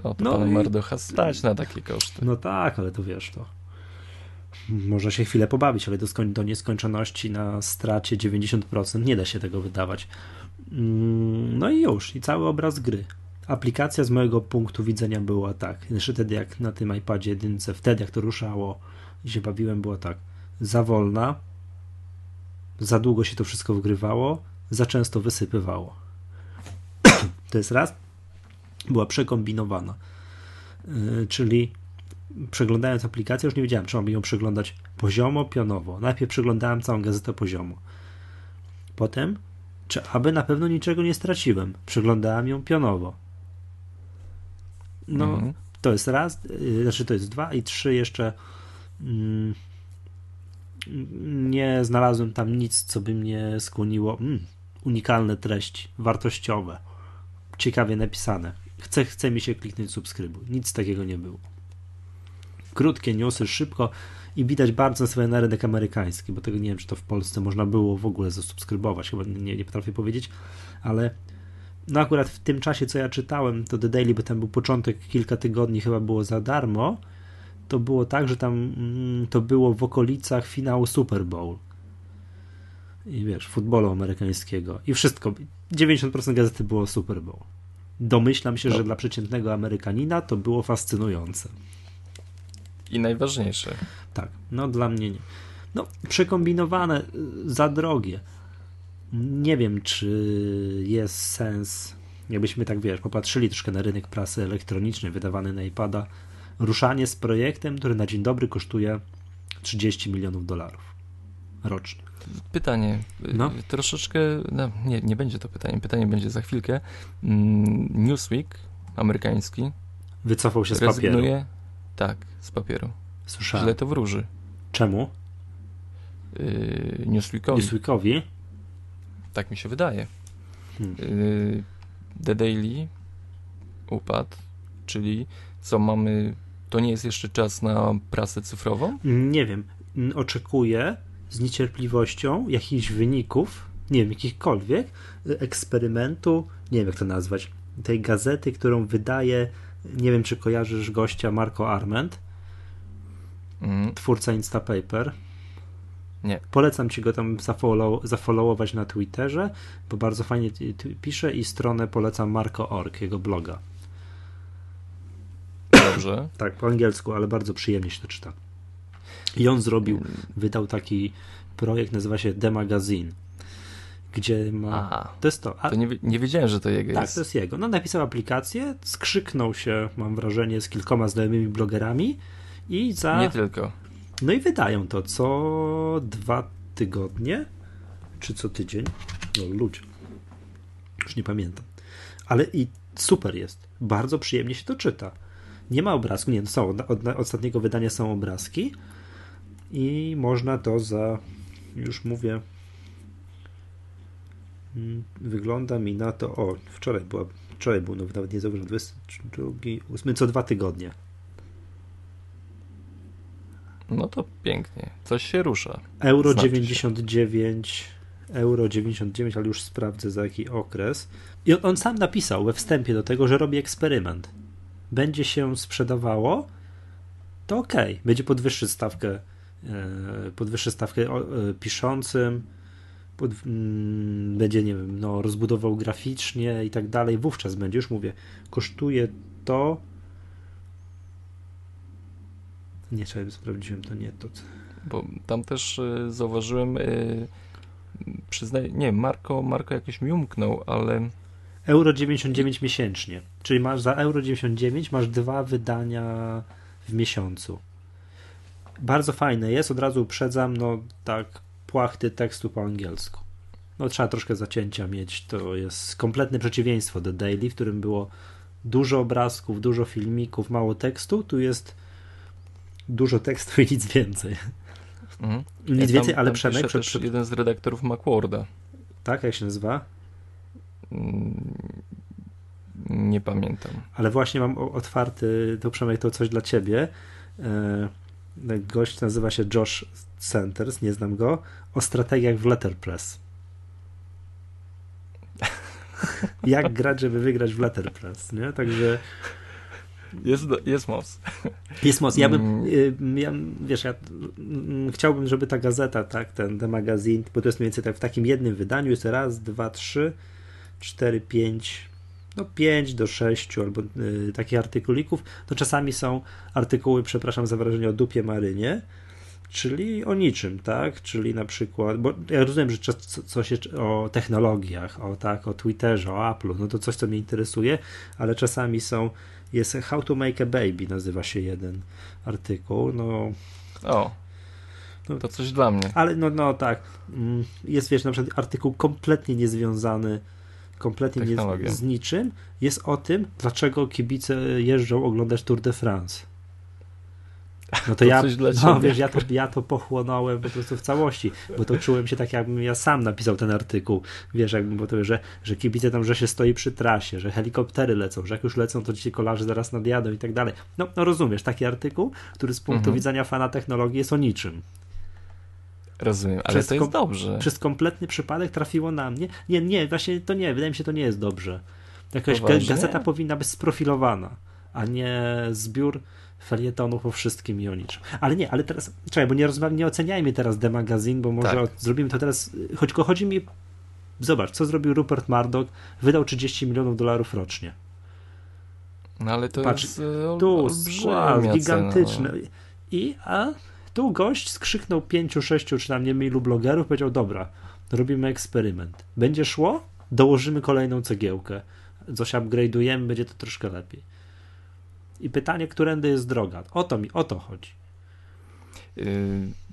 S2: No to no pan i... Mardocha stać na takie koszty.
S1: No tak, ale to wiesz, to można się chwilę pobawić, ale do, skoń, do nieskończoności na stracie 90% nie da się tego wydawać. Mm, no i już, i cały obraz gry. Aplikacja z mojego punktu widzenia była tak, jeszcze wtedy jak na tym iPadzie jedynce, wtedy jak to ruszało i się bawiłem, była tak, za wolna, za długo się to wszystko wgrywało, za często wysypywało. *clears throat* to jest raz, była przekombinowana, yy, czyli przeglądając aplikację, już nie wiedziałem, czy mam ją przeglądać poziomo, pionowo. Najpierw przeglądałem całą gazetę poziomo. Potem, czy aby na pewno niczego nie straciłem, przeglądałem ją pionowo. No, mhm. to jest raz, yy, znaczy to jest dwa i trzy jeszcze. Yy, nie znalazłem tam nic, co by mnie skłoniło. Mm, unikalne treści, wartościowe, ciekawie napisane. Chce, chce mi się kliknąć subskrybuj. Nic takiego nie było krótkie newsy, szybko i widać bardzo sobie na rynek amerykański, bo tego nie wiem, czy to w Polsce można było w ogóle zasubskrybować, chyba nie, nie potrafię powiedzieć, ale no akurat w tym czasie, co ja czytałem, to The Daily, bo tam był początek, kilka tygodni chyba było za darmo, to było tak, że tam mm, to było w okolicach finału Super Bowl. I wiesz, futbolu amerykańskiego. I wszystko. 90% gazety było Super Bowl. Domyślam się, no. że dla przeciętnego Amerykanina to było fascynujące.
S2: I najważniejsze.
S1: Tak, no dla mnie nie. No, przekombinowane, y, za drogie. Nie wiem, czy jest sens, jakbyśmy tak wiesz, popatrzyli troszkę na rynek prasy elektronicznej wydawany na iPada, ruszanie z projektem, który na dzień dobry kosztuje 30 milionów dolarów rocznie.
S2: Pytanie, y, no. troszeczkę, no, nie, nie będzie to pytanie, pytanie będzie za chwilkę. Mm, Newsweek amerykański
S1: wycofał się z papieru.
S2: Tak, z papieru.
S1: Słyszałem.
S2: Źle to wróży.
S1: Czemu?
S2: Yy, Newsweekowi.
S1: Newsweekowi?
S2: Tak mi się wydaje. Hmm. Yy, The Daily upadł, czyli co mamy, to nie jest jeszcze czas na prasę cyfrową?
S1: Nie wiem. Oczekuję z niecierpliwością jakichś wyników, nie wiem, jakichkolwiek, eksperymentu, nie wiem jak to nazwać, tej gazety, którą wydaje nie wiem, czy kojarzysz gościa Marco Arment, mm. twórca Instapaper.
S2: Nie.
S1: Polecam ci go tam zafollow, zafollowować na Twitterze, bo bardzo fajnie pisze i stronę polecam Marco.org, jego bloga.
S2: Dobrze.
S1: tak, po angielsku, ale bardzo przyjemnie się to czyta. I on zrobił, wydał taki projekt, nazywa się The Magazine gdzie ma.
S2: Aha, to jest to. A... To nie, nie wiedziałem, że to jego
S1: tak,
S2: jest.
S1: Tak, to jest jego. No, napisał aplikację, skrzyknął się, mam wrażenie, z kilkoma znajomymi blogerami i za.
S2: Nie tylko.
S1: No i wydają to co dwa tygodnie, czy co tydzień. No, ludzie. Już nie pamiętam. Ale i super jest. Bardzo przyjemnie się to czyta. Nie ma obrazku, nie, są, od, od ostatniego wydania są obrazki i można to za, już mówię, Mm, wygląda mi na to, o, wczoraj była, wczoraj był, no nawet nie zauważyłem, 22, 8, co dwa tygodnie.
S2: No to pięknie, coś się rusza.
S1: Euro znaczy 99, się. euro 99, ale już sprawdzę za jaki okres. I on, sam napisał we wstępie do tego, że robi eksperyment. Będzie się sprzedawało, to ok, będzie podwyższyć stawkę, podwyższy stawkę e, piszącym, pod, mm, będzie, nie wiem, no, rozbudował graficznie i tak dalej, wówczas będzie, już mówię, kosztuje to. Nie, czekaj, sprawdziłem to, nie to.
S2: bo tam też y, zauważyłem, y, przyznaję, nie, Marko, Marko jakoś mi umknął, ale...
S1: Euro 99 miesięcznie, czyli masz za euro 99 masz dwa wydania w miesiącu. Bardzo fajne jest, od razu uprzedzam, no tak płachty tekstu po angielsku. No trzeba troszkę zacięcia mieć, to jest kompletne przeciwieństwo do Daily, w którym było dużo obrazków, dużo filmików, mało tekstu, tu jest dużo tekstu i nic więcej. Mhm. Nic
S2: ja
S1: więcej,
S2: tam,
S1: ale
S2: tam
S1: Przemek...
S2: Przed, przed... jeden z redaktorów Macworda.
S1: Tak, jak się nazywa?
S2: Mm, nie pamiętam.
S1: Ale właśnie mam otwarty, to Przemek, to coś dla ciebie. Gość nazywa się Josh Centers, nie znam go, o strategiach w Letterpress. *laughs* Jak grać, żeby wygrać w Letterpress, nie? Także
S2: jest, jest moc.
S1: Jest moc. Ja bym, mm. y, ja, wiesz, ja mm, chciałbym, żeby ta gazeta, tak, ten, ten magazyn, bo to jest mniej więcej tak w takim jednym wydaniu, jest raz, dwa, trzy, cztery, pięć, no pięć do sześciu albo y, takich artykulików. To czasami są artykuły, przepraszam za wrażenie, o dupie marynie, czyli o niczym, tak? Czyli na przykład, bo ja rozumiem, że coś o technologiach, o tak, o Twitterze, o Apple'u, no to coś, co mnie interesuje, ale czasami są jest How to Make a Baby, nazywa się jeden artykuł. No,
S2: o, no, to coś dla mnie.
S1: Ale no, no tak, mm, jest wiesz, na przykład artykuł kompletnie niezwiązany kompletnie nie, z niczym, jest o tym, dlaczego kibice jeżdżą oglądać Tour de France. No to, to ja, no wiesz, ja to, ja to pochłonąłem po prostu w całości, bo to czułem się tak, jakbym ja sam napisał ten artykuł. Wiesz, jakbym, bo to, że, że kibice tam, że się stoi przy trasie, że helikoptery lecą, że jak już lecą, to ci kolarze zaraz nadjadą i tak dalej. No, no rozumiesz, taki artykuł, który z punktu mhm. widzenia fana technologii jest o niczym.
S2: Rozumiem, ale przez to jest dobrze.
S1: Przez kompletny przypadek trafiło na mnie. Nie, nie, właśnie to nie, wydaje mi się, to nie jest dobrze. Jakaś gazeta powinna być sprofilowana, a nie zbiór felietonów o wszystkim i o niczym. Ale nie, ale teraz, czekaj, bo nie, rozmawiam, nie oceniajmy teraz The Magazine, bo może tak. zrobimy to teraz, choć chodzi mi, zobacz, co zrobił Rupert Murdoch, wydał 30 milionów dolarów rocznie.
S2: No ale to Patrz, jest e,
S1: tu skład gigantyczny. No. I a tu gość skrzyknął pięciu, sześciu czy tam nie mailu blogerów, powiedział, dobra, robimy eksperyment. Będzie szło? Dołożymy kolejną cegiełkę. Coś upgrade'ujemy, będzie to troszkę lepiej. I pytanie, którędy jest droga? O to mi, o to chodzi.
S2: Yy,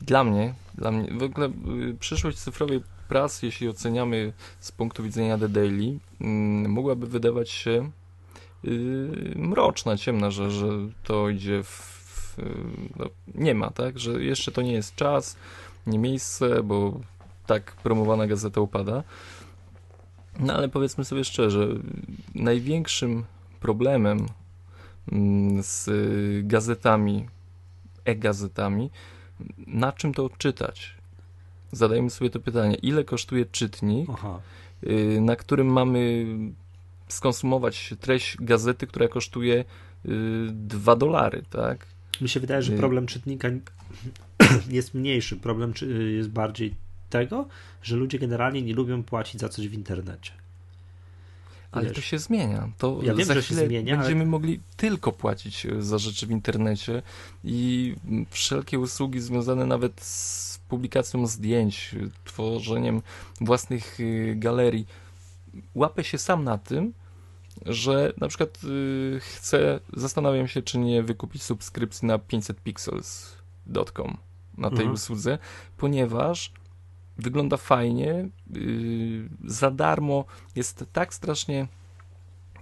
S2: dla mnie, dla mnie w ogóle yy, przyszłość cyfrowej prasy, jeśli oceniamy z punktu widzenia The Daily, yy, mogłaby wydawać się mroczna, ciemna, że, że to idzie w no, nie ma, tak, że jeszcze to nie jest czas, nie miejsce, bo tak promowana gazeta upada. No ale powiedzmy sobie szczerze, największym problemem Mm, z gazetami, e-gazetami, na czym to czytać? Zadajmy sobie to pytanie, ile kosztuje czytnik, Aha. Y, na którym mamy skonsumować treść gazety, która kosztuje 2 y, dolary, tak?
S1: Mi się wydaje, że y, problem czytnika *clears throat* jest mniejszy. Problem jest bardziej tego, że ludzie generalnie nie lubią płacić za coś w internecie.
S2: Ale Wiesz, to się zmienia. To ja wiem, za że się zmienia. Będziemy ale... mogli tylko płacić e, za rzeczy w internecie i wszelkie usługi związane nawet z publikacją zdjęć, tworzeniem własnych galerii. Łapę się sam na tym, że na przykład yy, chcę, zastanawiam się, czy nie wykupić subskrypcji na 500pixels.com na tej mhm. usłudze, ponieważ wygląda fajnie, yy, za darmo, jest tak strasznie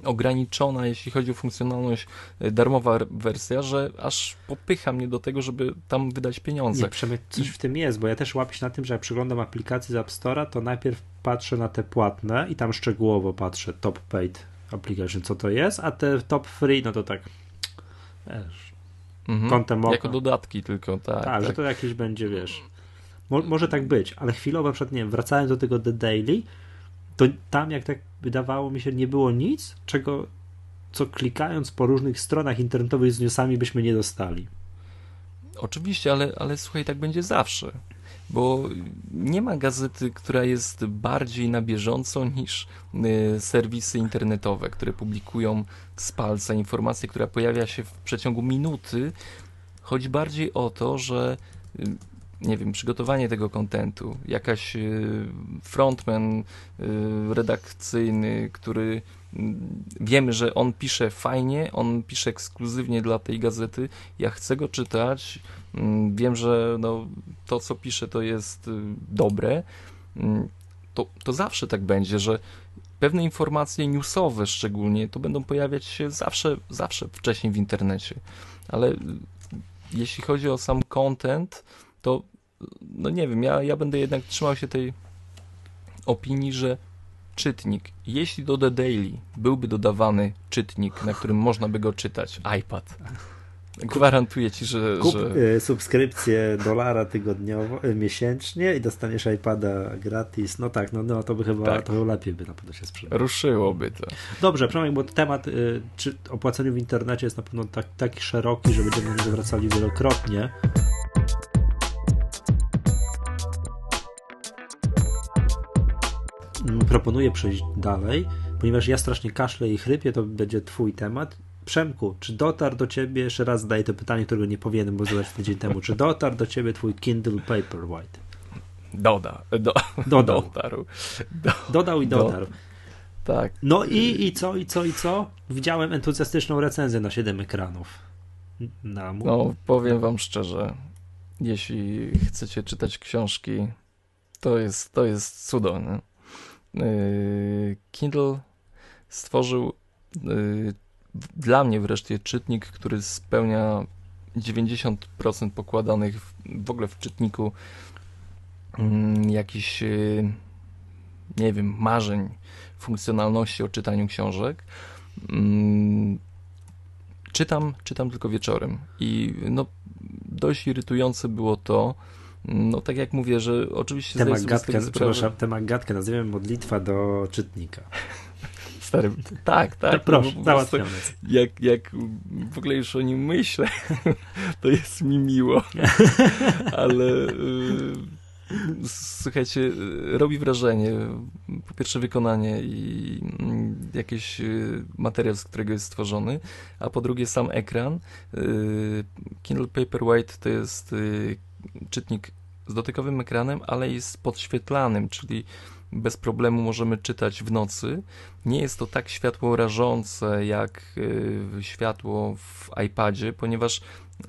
S2: ograniczona, jeśli chodzi o funkcjonalność, yy, darmowa wersja, że aż popycha mnie do tego, żeby tam wydać pieniądze. Nie,
S1: przynajmniej coś w tym jest, bo ja też łapię się na tym, że jak przeglądam aplikacje z App Store'a, to najpierw patrzę na te płatne i tam szczegółowo patrzę top paid application, co to jest, a te top free, no to tak wiesz,
S2: mhm. kątem oka. Jako dodatki tylko, tak. Tak,
S1: tak. że to jakieś będzie, wiesz Mo, może tak być, ale chwilowo, przed, nie wiem, wracając do tego The Daily, to tam, jak tak wydawało mi się, nie było nic, czego, co klikając po różnych stronach internetowych z newsami byśmy nie dostali.
S2: Oczywiście, ale, ale słuchaj, tak będzie zawsze. Bo nie ma gazety, która jest bardziej na bieżąco niż y, serwisy internetowe, które publikują z palca informację, która pojawia się w przeciągu minuty. Chodzi bardziej o to, że y, nie wiem, przygotowanie tego kontentu, jakaś y, frontman redakcyjny, który wiemy, że on pisze fajnie, on pisze ekskluzywnie dla tej gazety, ja chcę go czytać, wiem, że no, to, co pisze, to jest y, dobre, mm, to, to zawsze tak będzie, że pewne informacje newsowe szczególnie, to będą pojawiać się zawsze, zawsze wcześniej w internecie, ale jeśli chodzi o sam content, to no nie wiem, ja, ja będę jednak trzymał się tej opinii, że czytnik, jeśli do The Daily byłby dodawany czytnik, na którym można by go czytać, iPad, Gwarantuję ci, że.
S1: Kup
S2: że...
S1: Y, subskrypcję dolara tygodniowo, y, miesięcznie i dostaniesz iPada gratis. No tak, no, no to by chyba tak. to lepiej by na pewno się sprzedało.
S2: Ruszyłoby to.
S1: Dobrze, Przemek, bo temat y, czy o płaceniu w internecie jest na pewno tak, taki szeroki, że będziemy do niego wracali wielokrotnie. Mm, proponuję przejść dalej, ponieważ ja strasznie kaszlę i chrypię, to będzie twój temat Przemku, czy dotarł do ciebie, jeszcze raz zadaję to pytanie, którego nie powinienem bo zadać tydzień temu, czy dotarł do ciebie twój Kindle Paperwhite?
S2: Doda, do,
S1: Dodał.
S2: Dotarł.
S1: Do, Dodał i dotarł.
S2: Do, tak.
S1: No i, i co, i co, i co? Widziałem entuzjastyczną recenzję na 7 ekranów.
S2: Na no, powiem wam szczerze, jeśli chcecie czytać książki, to jest, to jest cudowne. Yy, Kindle stworzył yy, dla mnie wreszcie czytnik, który spełnia 90% pokładanych w, w ogóle w czytniku mm, jakichś, y, nie wiem, marzeń, funkcjonalności o czytaniu książek. Mm, czytam, czytam tylko wieczorem i no, dość irytujące było to, no tak jak mówię, że oczywiście...
S1: Tę magatkę, przepraszam, tę magatkę nazywamy modlitwa do czytnika.
S2: Stary, tak, tak.
S1: proszę, załatwione.
S2: Jak, jak w ogóle już o nim myślę, *laughs* to jest mi miło. *laughs* Ale y, słuchajcie, robi wrażenie. Po pierwsze wykonanie i mm, jakiś y, materiał, z którego jest stworzony, a po drugie sam ekran. Y, Kindle Paperwhite to jest czytnik z dotykowym ekranem, ale jest podświetlanym, czyli bez problemu możemy czytać w nocy. Nie jest to tak światło rażące jak y, światło w iPadzie, ponieważ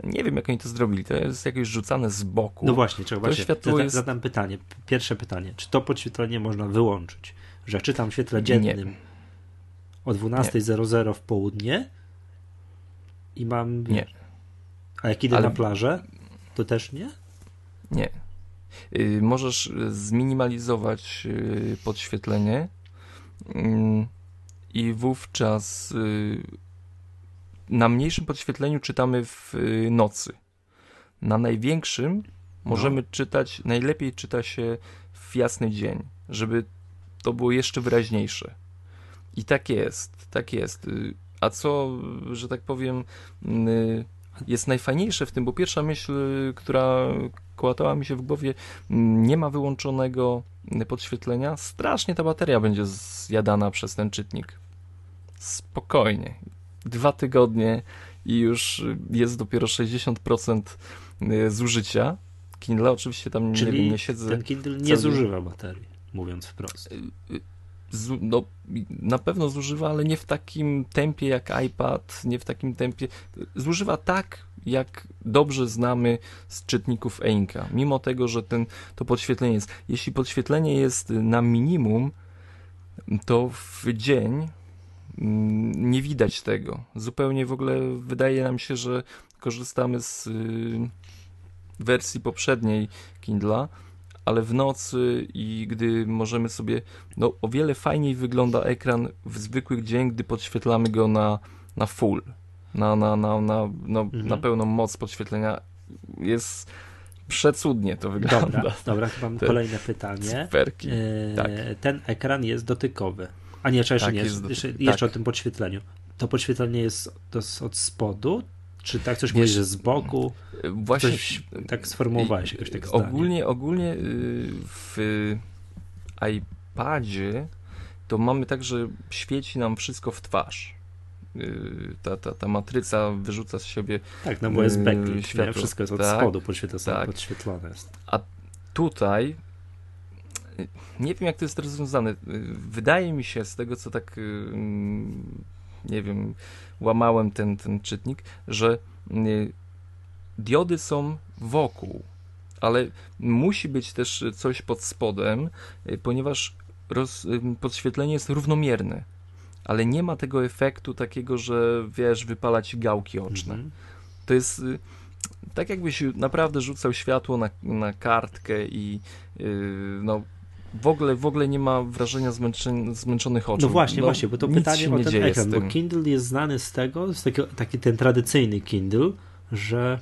S2: nie wiem, jak oni to zrobili. To jest jakieś rzucane z boku.
S1: No właśnie, trzeba właśnie. Światło jest... Zadam pytanie. Pierwsze pytanie. Czy to podświetlenie można wyłączyć? Że czytam w świetle dziennym nie. o 12.00 w południe i mam...
S2: Nie.
S1: A jak idę Ale... na plażę, to też nie?
S2: Nie. Y, możesz zminimalizować y, podświetlenie i wówczas y, na mniejszym podświetleniu czytamy w nocy. Na największym możemy no. czytać, najlepiej czyta się w jasny dzień, żeby to było jeszcze wyraźniejsze. I tak jest, tak jest. A co, że tak powiem, jest najfajniejsze w tym, bo pierwsza myśl, która kołatała mi się w głowie, nie ma wyłączonego podświetlenia, strasznie ta bateria będzie zjadana przez ten czytnik. Spokojnie. Dwa tygodnie i już jest dopiero 60% y, zużycia. Kindle oczywiście tam
S1: Czyli
S2: nie, nie siedzę.
S1: Ten Kindle nie zużywa baterii, mówiąc wprost.
S2: No, na pewno zużywa, ale nie w takim tempie jak iPad, nie w takim tempie. Zużywa tak, jak dobrze znamy z czytników e-inka. Mimo tego, że ten, to podświetlenie jest. Jeśli podświetlenie jest na minimum, to w dzień mm, nie widać tego. Zupełnie w ogóle wydaje nam się, że korzystamy z y, wersji poprzedniej Kindla, ale w nocy i gdy możemy sobie, no o wiele fajniej wygląda ekran w zwykłych dzień, gdy podświetlamy go na, na full, na, na, na, na, no, mhm. na pełną moc podświetlenia. Jest przecudnie to wygląda.
S1: Dobra, dobra mam Te kolejne pytanie.
S2: Cyferki.
S1: E, tak. Ten ekran jest dotykowy. A nie, jeszcze, tak, nie, jest, jeszcze, tak. jeszcze o tym podświetleniu. To podświetlenie jest, to jest od spodu, czy tak coś mówisz, że z boku? Właśnie coś, tak sformułowałeś jakoś tak
S2: Ogólnie, ogólnie y, w iPadzie to mamy tak, że świeci nam wszystko w twarz. ta, ta, ta matryca wyrzuca z siebie
S1: Tak, no bo jest backlit,
S2: światło.
S1: wszystko jest od
S2: tak,
S1: spodu podświetlone,
S2: tak.
S1: podświetlone jest.
S2: A tutaj nie wiem, jak to jest rozwiązane. Wydaje mi się, z tego co tak nie wiem, łamałem ten, ten czytnik, że diody są wokół, ale musi być też coś pod spodem, ponieważ roz, podświetlenie jest równomierne, ale nie ma tego efektu takiego, że wiesz, wypala ci gałki oczne. Mhm. To jest y, tak jakbyś naprawdę rzucał światło na, na kartkę i yy, no w ogóle, w ogóle nie ma wrażenia zmęczeń, zmęczonych oczu.
S1: No właśnie, no, właśnie, bo to pytanie o ten ekran, bo Kindle jest znany z tego, z taki, taki ten tradycyjny Kindle, że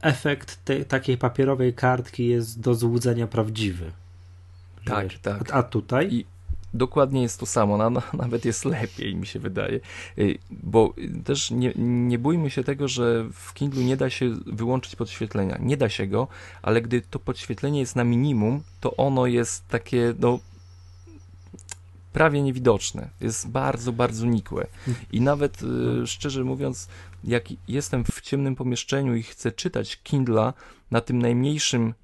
S1: efekt te, takiej papierowej kartki jest do złudzenia prawdziwy.
S2: Tak, Wiesz, tak.
S1: A, a tutaj?
S2: I dokładnie jest to samo, na, nawet jest lepiej, mi się wydaje. Y, bo też nie, nie bójmy się tego, że w Kindle nie da się wyłączyć podświetlenia. Nie da się go, ale gdy to podświetlenie jest na minimum, to ono jest takie, no prawie niewidoczne. Jest bardzo, bardzo nikłe. I nawet y, szczerze mówiąc, jak jestem w ciemnym pomieszczeniu i chcę czytać Kindla na tym najmniejszym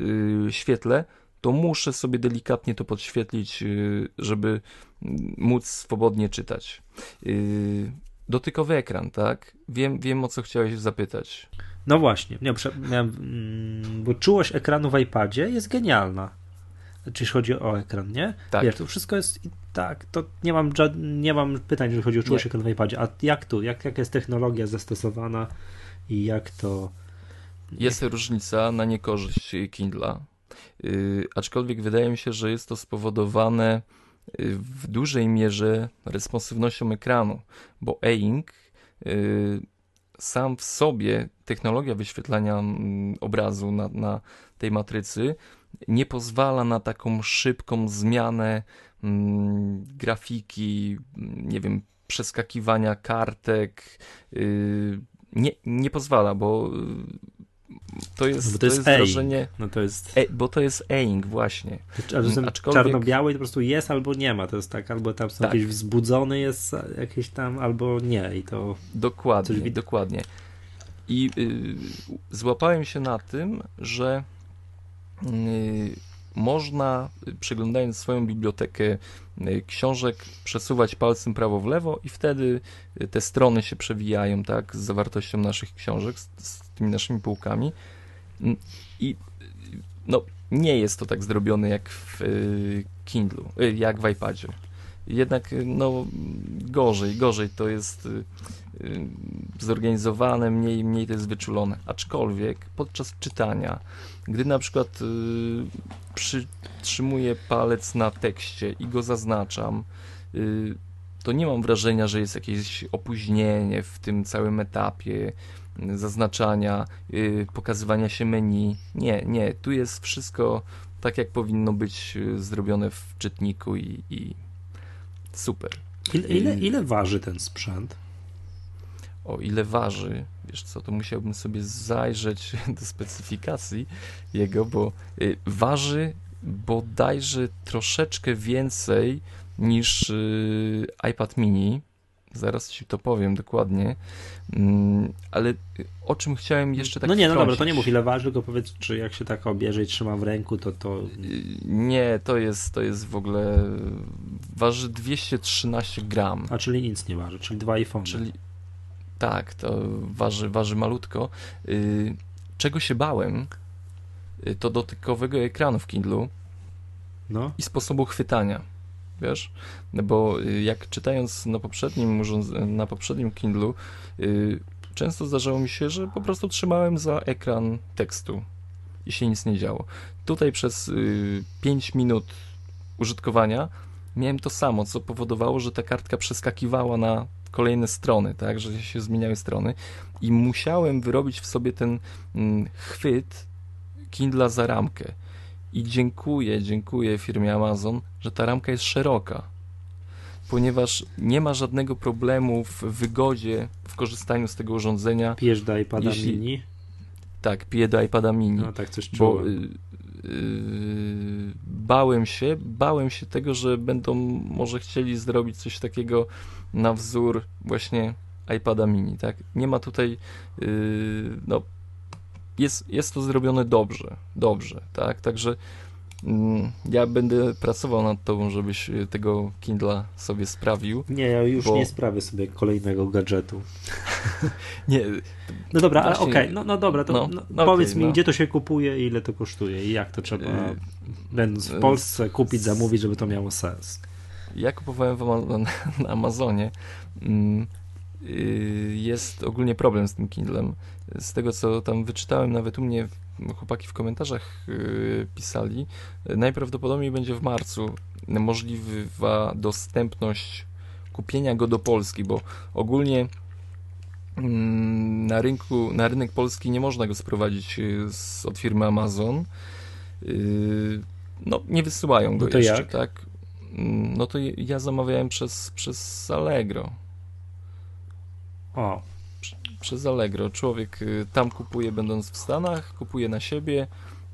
S2: y, świetle, to muszę sobie delikatnie to podświetlić, y, żeby móc swobodnie czytać. Y, dotykowy ekran, tak? Wiem, wiem o co chciałeś zapytać.
S1: No właśnie, nie, mm, bo czułość ekranu w iPadzie jest genialna. Czy chodzi o ekran, nie?
S2: Tak.
S1: Wiesz, to wszystko jest tak, to nie mam, nie mam pytań, jeżeli chodzi o czułość ekranu w iPadzie. A jak tu, jak, jaka jest technologia zastosowana i jak to...
S2: Jest różnica na niekorzyść Kindla. Yy, aczkolwiek wydaje mi się, że jest to spowodowane yy, w dużej mierze responsywnością ekranu, bo e-ink yy, sam w sobie, technologia wyświetlania mm, obrazu na, na tej matrycy nie pozwala na taką szybką zmianę mm, grafiki, nie wiem, przeskakiwania kartek. Nie, nie pozwala, bo to jest, no to jest, to jest wrażenie.
S1: No to jest...
S2: E, bo to jest e-ink, właśnie.
S1: Aczkolwiek... Czarno-biały po prostu jest albo nie ma. To jest tak, albo tam są tak. jakieś wzbudzony jest jakieś tam, albo nie. I to.
S2: Dokładnie, coś... dokładnie. I y, złapałem się na tym, że y, można, przeglądając swoją bibliotekę y, książek, przesuwać palcem prawo w lewo i wtedy te strony się przewijają, tak, z zawartością naszych książek, z, z tymi naszymi półkami. I no, nie jest to tak zrobione jak w Kindlu, y, jak w iPadzie. Jednak no, gorzej, gorzej to jest y, zorganizowane, mniej, mniej to jest wyczulone. Aczkolwiek podczas czytania, gdy na przykład przytrzymuję palec na tekście i go zaznaczam, to nie mam wrażenia, że jest jakieś opóźnienie w tym całym etapie zaznaczania, pokazywania się menu. Nie, nie, tu jest wszystko tak, jak powinno być y, zrobione w czytniku i, i super.
S1: Ile, ile, ile waży ten sprzęt?
S2: O ile waży, wiesz co, to musiałbym sobie zajrzeć *laughs* do specyfikacji jego, bo y, waży bodajże troszeczkę więcej niż y, iPad mini. Zaraz ci to powiem dokładnie. Mm, ale o czym chciałem jeszcze tak
S1: No nie, no dobra, to nie mów ile waży, tylko powiedz, czy jak się tak obierze i trzyma w ręku, to to... Y,
S2: nie, to jest, to jest w ogóle... Waży 213 gram.
S1: A czyli nic nie waży, czyli dwa iPhone.
S2: Czyli tak, to waży, waży malutko. Y, czego się bałem, to dotykowego ekranu w Kindlu no. i sposobu chwytania wiesz? No bo y, jak czytając na poprzednim, na poprzednim Kindlu, yy, często zdarzało mi się, że po prostu trzymałem za ekran tekstu i się nic nie działo. Tutaj przez yy, 5 minut użytkowania miałem to samo, co powodowało, że ta kartka przeskakiwała na kolejne strony, tak, że się zmieniały strony i musiałem wyrobić w sobie ten mm, chwyt Kindla za ramkę. I dziękuję, dziękuję firmie Amazon, że ta ramka jest szeroka, ponieważ nie ma żadnego problemu w wygodzie w korzystaniu z tego urządzenia.
S1: Pijesz do iPada
S2: jeśli...
S1: mini?
S2: Tak, piję do iPada mini.
S1: No tak, coś czułem. Bo
S2: bałem się, bałem się tego, że będą może chcieli zrobić coś takiego na wzór właśnie iPada mini, tak? Nie ma tutaj, yy, no, jest, jest to zrobione dobrze, dobrze, tak? Także mm, ja będę pracował nad tobą, żebyś tego Kindla sobie sprawił.
S1: Nie, ja już bo... nie sprawię sobie kolejnego gadżetu. *laughs*
S2: nie.
S1: No dobra, ale okej, okay. no, no dobra, to no, no, no powiedz okay, mi, no. gdzie to się kupuje i ile to kosztuje i jak to trzeba, yy, będąc w Polsce, kupić, zamówić, żeby to miało sens.
S2: Ja kupowałem na Amazonie. Mm, jest ogólnie problem z tym Kindlem. Z tego, co tam wyczytałem, nawet u mnie chłopaki w komentarzach y, pisali, najprawdopodobniej będzie w marcu możliwa dostępność kupienia go do Polski, bo ogólnie mm, na rynku, na rynek polski nie można go sprowadzić y, z, od firmy Amazon. No, nie wysyłają go no jeszcze, jak? tak? Mm, no to ja zamawiałem przez, przez Allegro.
S1: O.
S2: Przez Allegro. Człowiek y, tam kupuje, będąc w Stanach, kupuje na siebie,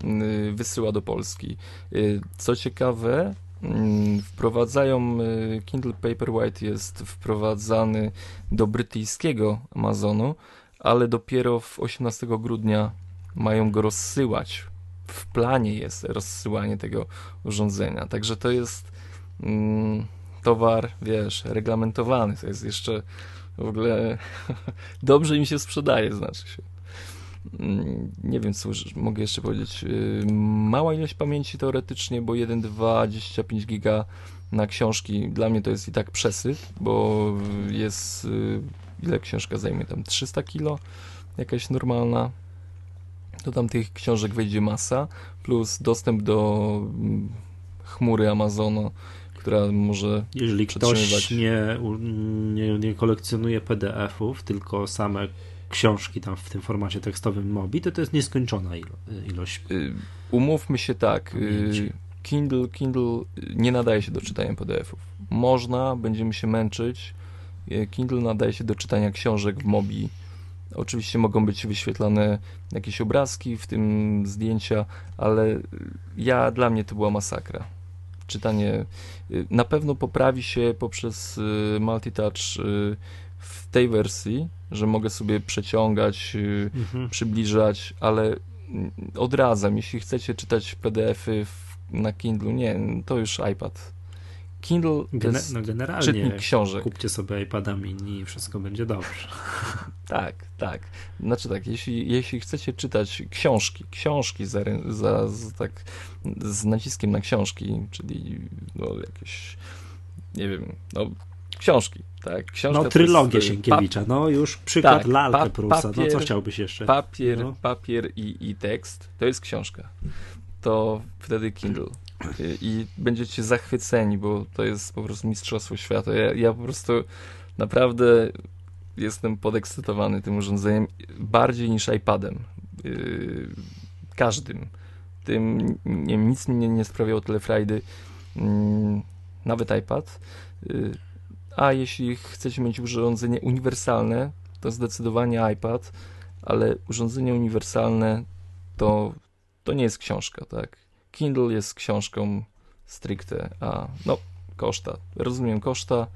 S2: y, wysyła do Polski. Y, co ciekawe, mm, wprowadzają Kindle Paperwhite jest wprowadzany do brytyjskiego Amazonu, ale dopiero w 18 grudnia mają go rozsyłać. W planie jest rozsyłanie tego urządzenia. Także to jest mm, towar, wiesz, reglamentowany. To jest jeszcze w ogóle *laughs* dobrze im się sprzedaje, znaczy się. Mm, nie wiem, co mogę jeszcze powiedzieć. Y, mała ilość pamięci teoretycznie, bo 1,25 giga na książki dla mnie to jest i tak przesyt, bo jest y, ile książka zajmie tam 300 kilo, jakaś normalna. To tam tych książek wejdzie masa, plus dostęp do mm, chmury Amazonu która może
S1: Jeżeli ktoś nie, nie, nie kolekcjonuje PDF-ów, tylko same książki tam w tym formacie tekstowym MOBI, to to jest nieskończona ilo ilość. Y,
S2: umówmy się tak, y, Kindle, Kindle nie nadaje się do czytania PDF-ów. Można, będziemy się męczyć. Y, Kindle nadaje się do czytania książek w MOBI. Oczywiście mogą być wyświetlane jakieś obrazki, w tym zdjęcia, ale ja, dla mnie to była masakra czytanie y, na pewno poprawi się poprzez y, multitouch y, w tej wersji, że mogę sobie przeciągać, mhm. przybliżać, ale mm, odradzam, jeśli chcecie czytać PDF-y na Kindle, nie, to już iPad. Kindle Gene, jest no generalnie czytnik książek.
S1: Kupcie sobie iPada mini i wszystko będzie dobrze. *laughs*
S2: tak, tak. Znaczy tak, jeśli, jeśli chcecie czytać książki, książki za, za, za tak z naciskiem na książki, czyli no, jakieś nie wiem, no książki, tak?
S1: Książka no trylogię jest, Sienkiewicza, no już przykład tak, lalkę pa, Prusa, no co chciałbyś jeszcze?
S2: Papier, no. papier i, i tekst, to jest książka. To wtedy Kindle i będziecie zachwyceni, bo to jest po prostu mistrzostwo świata. Ja, ja po prostu naprawdę jestem podekscytowany tym urządzeniem bardziej niż iPadem. Yy, każdym. Tym nie, nic mi nie, sprawiało tyle frajdy. Yy, nawet iPad. Yy, a jeśli chcecie mieć urządzenie uniwersalne, to zdecydowanie iPad, ale urządzenie uniwersalne to, to nie jest książka, tak? Kindle jest książką stricte, a no, koszta. Rozumiem koszta.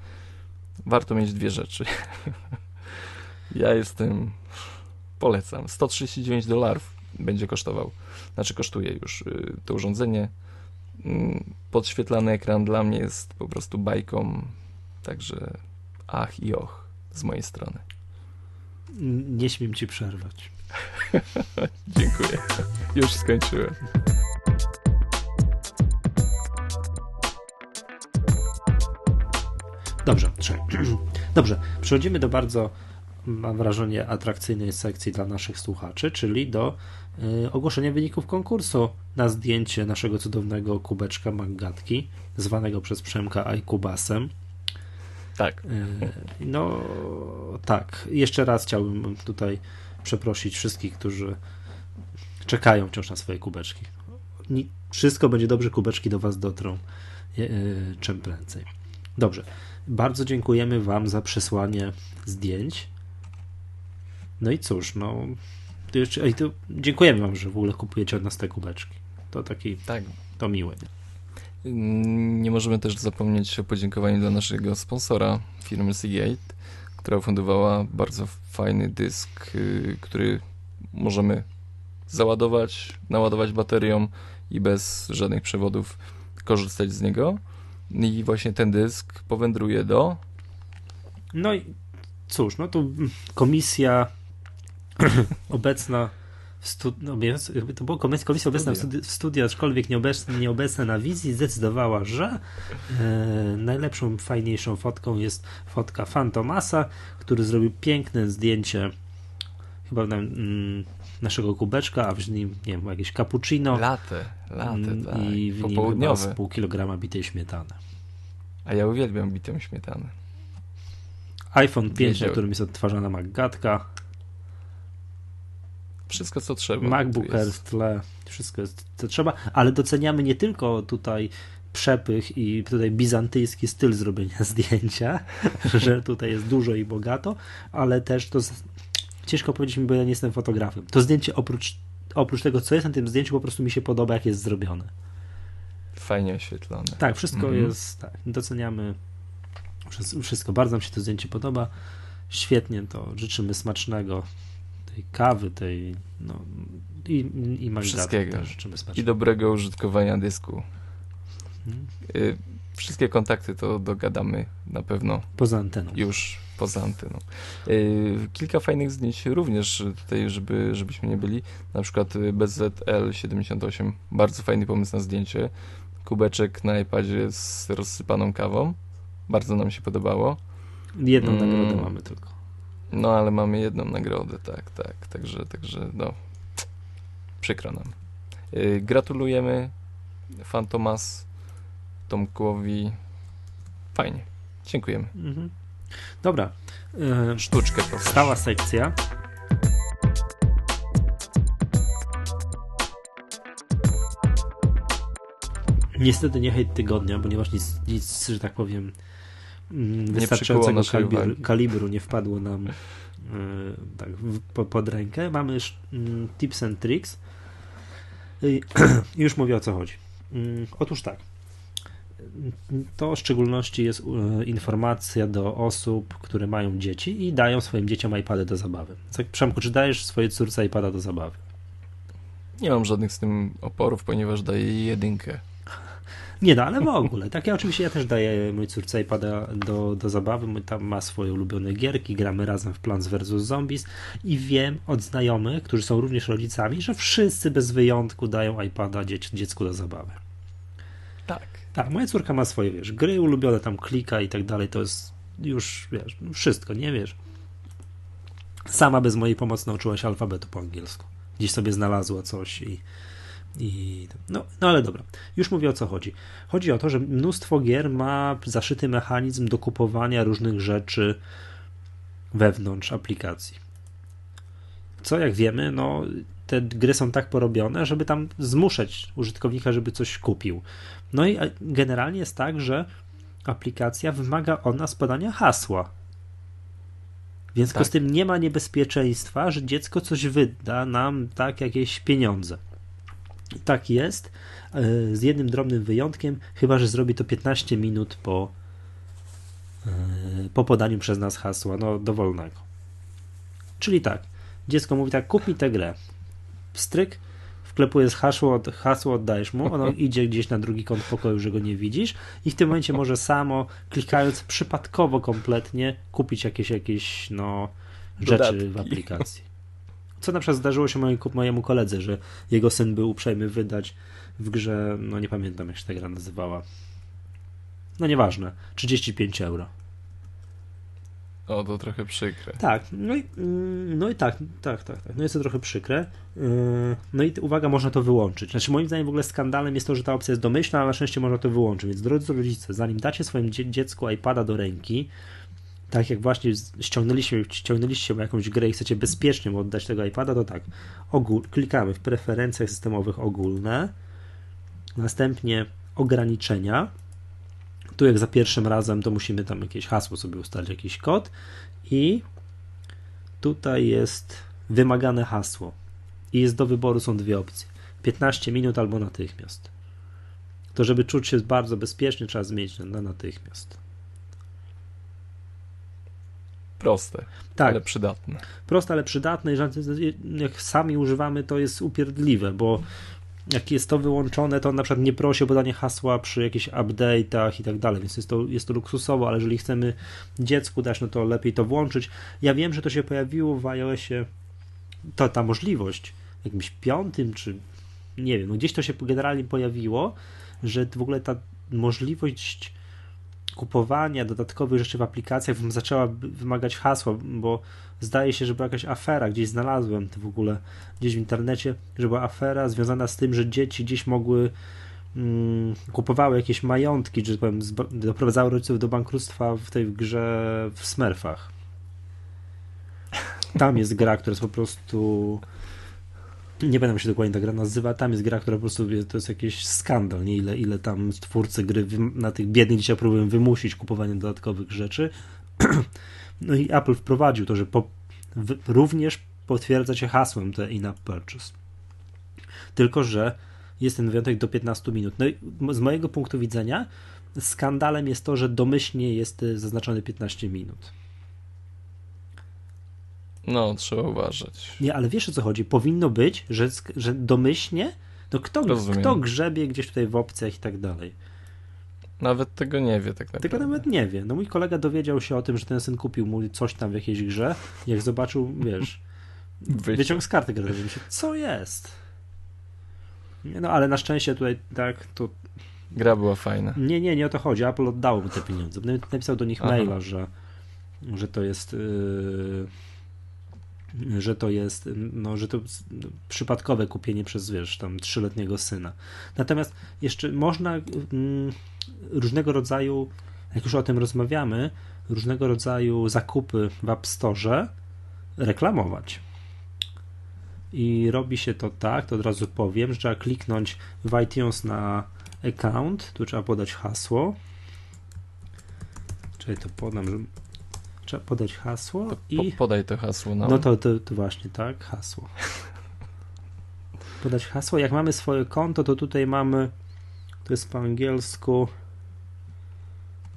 S2: Warto mieć dwie rzeczy. *laughs* ja jestem. Polecam. 139 dolarów będzie kosztował. Znaczy, kosztuje już y, to urządzenie. Mm, podświetlany ekran dla mnie jest po prostu bajką. Także ach i och z mojej strony.
S1: Nie śmiem ci przerwać. *laughs*
S2: Dziękuję. Już skończyłem.
S1: Dobrze, *clears throat* Dobrze, przechodzimy do bardzo, mam wrażenie, atrakcyjnej sekcji dla naszych słuchaczy, czyli do y, ogłoszenia wyników konkursu na zdjęcie naszego cudownego kubeczka Maggatki, zwanego przez Przemka Ajkubasem.
S2: Tak.
S1: Y, no tak, jeszcze raz chciałbym tutaj przeprosić wszystkich, którzy czekają wciąż na swoje kubeczki. Wszystko będzie dobrze, kubeczki do Was dotrą y, czym prędzej. Dobrze. Bardzo dziękujemy Wam za przesłanie zdjęć. No i cóż, no. To jeszcze, to dziękujemy Wam, że w ogóle kupujecie od nas te kubeczki. To taki,
S2: tak.
S1: to miłe.
S2: Nie możemy też zapomnieć o podziękowaniu dla naszego sponsora, firmy Seagate, która fundowała bardzo fajny dysk, y, który możemy załadować, naładować baterią i bez żadnych przewodów korzystać z niego. I właśnie ten dysk powędruje do.
S1: No i cóż, no to komisja *laughs* obecna w studi- no, to była komisja, komisja obecna w, studi- w studiu, aczkolwiek nieobecna, nieobecna na wizji, zdecydowała, że e, najlepszą, fajniejszą fotką jest fotka Fantomasa, który zrobił piękne zdjęcie chyba mm, naszego kubeczka, a w nim, nie wiem, jakieś cappuccino.
S2: Latę, latę, mm, tak. I
S1: w nim chyba z pół kilograma bitej śmietany.
S2: A ja uwielbiam bitą śmietanę.
S1: iPhone 5, na którym jest odtwarzana Maggatka.
S2: Wszystko, co trzeba.
S1: MacBook Air w tle, wszystko jest, co trzeba, ale doceniamy nie tylko tutaj przepych i tutaj bizantyjski styl zrobienia *laughs* zdjęcia, że tutaj jest dużo i bogato, ale też to ciężko powiedzieć mi, bo ja nie jestem fotografem. To zdjęcie oprócz, oprócz tego, co jest na tym zdjęciu, po prostu mi się podoba, jak jest zrobione.
S2: Fajnie oświetlone.
S1: Tak, wszystko mhm. jest, tak, doceniamy wszystko. Bardzo nam się to zdjęcie podoba. Świetnie to życzymy smacznego tej kawy, tej no, i, i
S2: Wszystkiego. Życzymy smacznego. I dobrego użytkowania dysku. Hmm. Wszystkie kontakty to dogadamy na pewno.
S1: Poza anteną.
S2: Już poza anteną. Y, kilka fajnych zdjęć również tutaj, żeby, żebyśmy nie byli. Na przykład BZL78, bardzo fajny pomysł na zdjęcie. Kubeczek na iPadzie z rozsypaną kawą. Bardzo nam się podobało.
S1: Jedną mm. nagrodę mamy tylko.
S2: No, ale mamy jedną nagrodę, tak, tak. Także, także no, przykro nam. Y, gratulujemy Fantomas Tomkowi. Fajnie. Dziękujemy. Mhm.
S1: Dobra.
S2: E, Sztuczkę proszę.
S1: Stała sekcja. Niestety nie hejt tygodnia, ponieważ nic, nic że tak powiem, mm, wystarczającego kalibru, kalibru nie wpadło nam yy, tak, w, pod rękę. Mamy yy, tips and tricks. Yy, *clears throat* już mówię o co chodzi. Mm, otóż tak to w szczególności jest e, informacja do osób, które mają dzieci i dają swoim dzieciom iPady do zabawy. Przemku, czy dajesz swojej córce iPada do zabawy?
S2: Nie mam żadnych z tym oporów, ponieważ daję jej jedynkę. *laughs*
S1: Nie no, ale w ogóle. Tak, ja oczywiście ja też daję mojej córce iPada do, do zabawy. Tam ma swoje ulubione gierki, gramy razem w Plants vs. Zombies i wiem od znajomych, którzy są również rodzicami, że wszyscy bez wyjątku dają iPada dziec dziecku do zabawy.
S2: Tak.
S1: Tak, moja córka ma swoje, wiesz, gry ulubione, tam klika i tak dalej, to jest już, wiesz, wszystko, nie wiesz. Sama bez mojej pomocy nauczyła się alfabetu po angielsku. Gdzieś sobie znalazła coś i, i no, no ale dobra, już mówię o co chodzi. Chodzi o to, że mnóstwo gier ma zaszyty mechanizm do kupowania różnych rzeczy wewnątrz aplikacji. Co jak wiemy, no te gry są tak porobione, żeby tam zmuszać użytkownika, żeby coś kupił. No i generalnie jest tak, że aplikacja wymaga od nas podania hasła. Więc tak. z tym nie ma niebezpieczeństwa, że dziecko coś wyda nam tak jakieś pieniądze. tak jest, e, z jednym drobnym wyjątkiem, chyba że zrobi to 15 minut po, e, po podaniu przez nas hasła, no dowolnego. Czyli tak, dziecko mówi tak, kup mi tę grę. Stryk, wklepujesz hasło, hasło oddajesz mu, ono *laughs* idzie gdzieś na drugi kąt pokoju, że go nie widzisz i w tym momencie może samo, klikając przypadkowo kompletnie, kupić jakieś, jakieś no, rzeczy Dodatki. w aplikacji. Co na przykład zdarzyło się mojemu, mojemu koledze, że jego syn był uprzejmy wydać w grze, no nie pamiętam jak się ta gra nazywała. No nieważne, 35 euro.
S2: O, to trochę przykre.
S1: Tak, no i, mm, no i tak, tak, tak, tak. No jest to trochę przykre. Yy, no i uwaga, można to wyłączyć. Znaczy, moim zdaniem w ogóle skandalem jest to, że ta opcja jest domyślna, ale na szczęście można to wyłączyć. Więc drodzy rodzice, zanim dacie swoim dziecku iPada do ręki, tak jak właśnie ściągnęliście, ściągnęliście jakąś grę i chcecie bezpiecznie oddać tego iPada, to tak, ogól, klikamy w preferencjach systemowych ogólne, następnie ograniczenia, tu jak za pierwszym razem, to musimy tam jakieś hasło sobie ustalić, jakiś kod i tutaj jest wymagane hasło. I jest do wyboru są dwie opcje. 15 minut albo natychmiast. To, żeby czuć się bardzo bezpiecznie, trzeba zmienić na natychmiast.
S2: Proste, tak. ale przydatne.
S1: Proste, ale przydatne i jak sami używamy, to jest upierdliwe, bo jak jest to wyłączone, to on na przykład nie prosi o podanie hasła przy jakichś update'ach i tak dalej, więc jest to, jest to luksusowo, ale jeżeli chcemy dziecku dać, no to lepiej to włączyć. Ja wiem, że to się pojawiło w iOSie, to, ta możliwość, jakimś piątym, czy nie wiem, no gdzieś to się generalnie pojawiło, że w ogóle ta możliwość kupowania dodatkowych rzeczy w aplikacjach zaczęła wymagać hasła, bo zdaje się, że była jakaś afera, gdzieś znalazłem to w ogóle gdzieś w internecie, że była afera związana z tym, że dzieci gdzieś mogły mm, kupowały jakieś majątki, że powiem, doprowadzały rodziców do bankructwa w tej grze w Smurfach. Tam jest gra, która jest po prostu nie pamiętam się dokładnie ta gra nazywa, tam jest gra, która po prostu to jest jakiś skandal, nie ile, ile tam twórcy gry na tych biednych dzisiaj próbują wymusić kupowanie dodatkowych rzeczy. *clears throat* No i Apple wprowadził to, że po, w, również potwierdza się hasłem te in-app purchase. Tylko, że jest ten wyjątek do 15 minut. No i z mojego punktu widzenia skandalem jest to, że domyślnie jest zaznaczony 15 minut.
S2: No, trzeba uważać.
S1: Nie, ale wiesz o co chodzi? Powinno być, że, że domyślnie, to kto, kto grzebie gdzieś tutaj w opcjach i tak dalej.
S2: Nawet tego nie wie tak naprawdę.
S1: Tego nawet nie wie. No mój kolega dowiedział się o tym, że ten syn kupił mu coś tam w jakiejś grze. Jak zobaczył, wiesz, *laughs* Wyciąg, wyciąg z karty graficznej. Się, co jest? No ale na szczęście tutaj tak to.
S2: Gra była fajna.
S1: Nie, nie, nie o to chodzi. Apple oddało mu te pieniądze. Napisał do nich Aha. maila, że, że to jest. Yy że to jest, no, że to przypadkowe kupienie przez, wiesz, tam trzyletniego syna. Natomiast jeszcze można mm, różnego rodzaju, jak już o tym rozmawiamy, różnego rodzaju zakupy w App Store reklamować. I robi się to tak, to od razu powiem, że trzeba kliknąć w iTunes na account, tu trzeba podać hasło. Czyli to podam, że Trzeba podać hasło
S2: to
S1: i.
S2: Po, podaj to hasło. No,
S1: no to, to, to właśnie, tak, hasło. *laughs* Podać hasło. Jak mamy swoje konto, to tutaj mamy, to jest po angielsku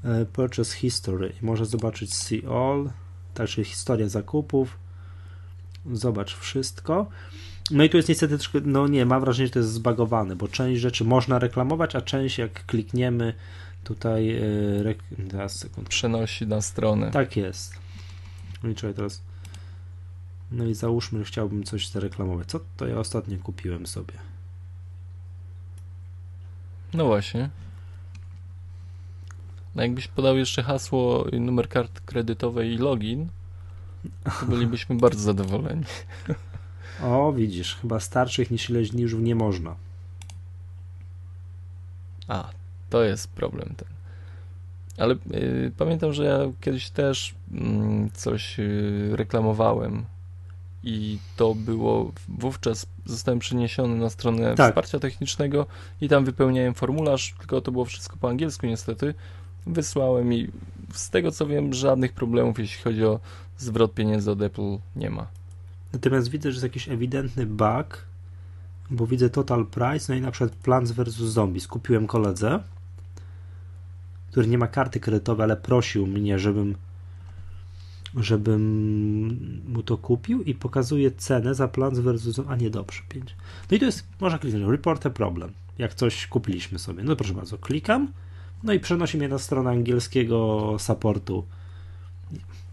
S1: e, Purchase History. Można zobaczyć See All, także historia zakupów. Zobacz wszystko. No i tu jest niestety troszkę, no nie, mam wrażenie, że to jest zbagowane, bo część rzeczy można reklamować, a część jak klikniemy tutaj e, teraz sekund.
S2: przenosi na stronę.
S1: Tak jest. No i czekaj teraz. No i załóżmy, że chciałbym coś zareklamować. Co to ja ostatnio kupiłem sobie?
S2: No właśnie. No jakbyś podał jeszcze hasło, numer kart kredytowej i login, to *laughs* bylibyśmy bardzo zadowoleni.
S1: O, widzisz, chyba starszych niż ileś dni już nie można.
S2: A, to jest problem ten. Ale y, pamiętam, że ja kiedyś też y, coś y, reklamowałem i to było wówczas zostałem przeniesiony na stronę tak. wsparcia technicznego i tam wypełniałem formularz, tylko to było wszystko po angielsku niestety. Wysłałem i z tego co wiem, żadnych problemów, jeśli chodzi o zwrot pieniędzy od Apple nie ma.
S1: Natomiast widzę, że jest jakiś ewidentny bug, bo widzę total price, no i na przykład Plants vs. Zombies. Kupiłem koledze który nie ma karty kredytowej, ale prosił mnie, żebym żebym mu to kupił i pokazuje cenę za plan versus, a nie dobrze, 5. No i to jest, można kliknąć report a problem, jak coś kupiliśmy sobie. No proszę bardzo, klikam, no i przenosi mnie na stronę angielskiego supportu.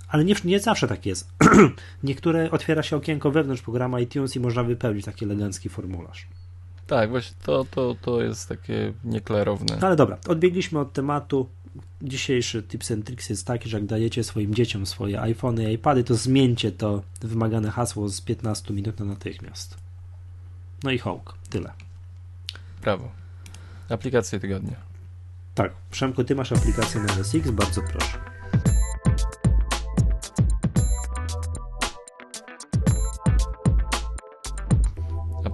S1: Ale nie, nie zawsze tak jest. *clears throat* Niektóre otwiera się okienko wewnątrz programu iTunes i można wypełnić taki elegancki formularz.
S2: Tak, właśnie to, to, to jest takie nieklarowne.
S1: No ale dobra, odbiegliśmy od tematu. Dzisiejszy tips and tricks jest taki, że jak dajecie swoim dzieciom swoje iPhony i iPady, to zmieńcie to wymagane hasło z 15 minut na natychmiast. No i hołk, tyle.
S2: Brawo. Aplikacje tygodnia.
S1: Tak, Przemku, ty masz aplikację na SX, bardzo proszę.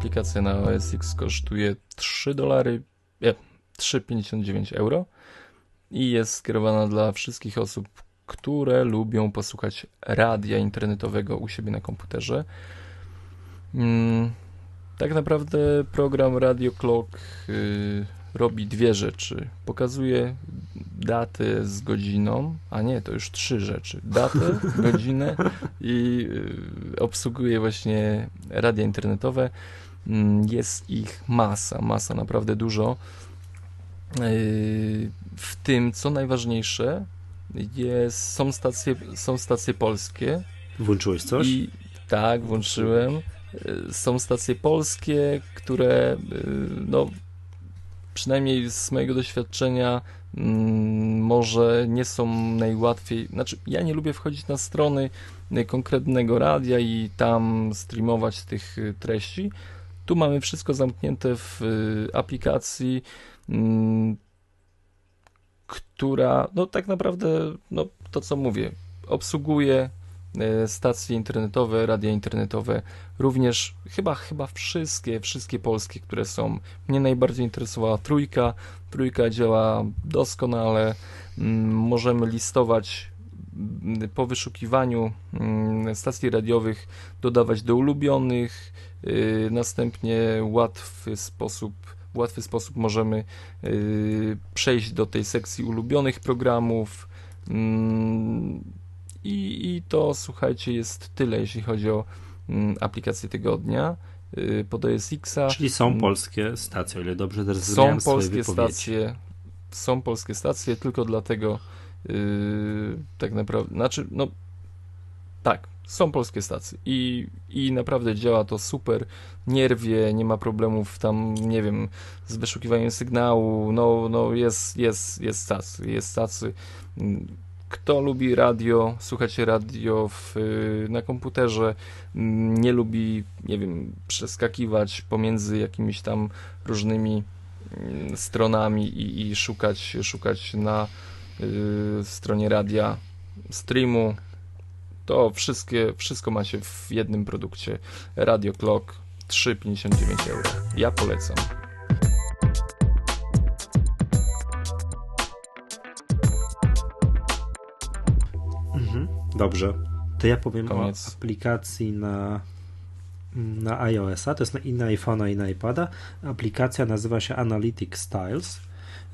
S2: Aplikacja na OS X kosztuje 3 dolary, nie, 3,59 euro i jest skierowana dla wszystkich osób, które lubią posłuchać radia internetowego u siebie na komputerze. Mm, Tak naprawdę program Radio Clock y, robi dwie rzeczy. Pokazuje datę z godziną, a nie, to już trzy rzeczy. Datę, godzinę i y, obsługuje właśnie radia internetowe. Mm, jest ich masa, masa, naprawdę dużo. Y, w tym, co najważniejsze, jest, są, stacje, są stacje polskie.
S1: Włączyłeś coś? I,
S2: tak, włączyłem. Y, są stacje polskie, które no, przynajmniej z mojego doświadczenia mm, może nie są najłatwiej, znaczy ja nie lubię wchodzić na strony konkretnego radia i tam streamować tych treści. Tu mamy wszystko zamknięte w y, aplikacji, mm, która, no tak naprawdę, no to co mówię, obsługuje E, stacje internetowe, radia internetowe, również chyba, chyba wszystkie, wszystkie polskie, które są. Mnie najbardziej interesowała trójka. Trójka działa doskonale. Mm, możemy listować mm, po wyszukiwaniu stacji radiowych, dodawać do ulubionych, y, następnie łatwy sposób w łatwy sposób możemy y, przejść do tej sekcji ulubionych programów. I, I to, słuchajcie, jest tyle, jeśli chodzi o mm, aplikację tygodnia y, pod OS Xa.
S1: Czyli są mm. polskie stacje, o ile dobrze też
S2: Są polskie stacje, są polskie stacje, tylko dlatego yy, tak naprawdę, znaczy, no tak, są polskie stacje. I, i naprawdę działa to super, nie rwie, nie ma problemów tam, nie wiem, z wyszukiwaniem sygnału, no, no jest, jest, jest cacy, jest cacy. Kto lubi radio, słuchać radio w, na komputerze, nie lubi, nie wiem, przeskakiwać pomiędzy jakimiś tam różnymi mm, stronami i, i szukać, szukać na y, stronie radia streamu, to wszystkie, wszystko macie w jednym produkcie. Radio Clock 3,59 euro. Ja polecam.
S1: Dobrze. To ja powiem Koniec. o aplikacji na, na iOS-a, to jest na, i na iPhone'a i na iPada. Aplikacja nazywa się Analytic Styles.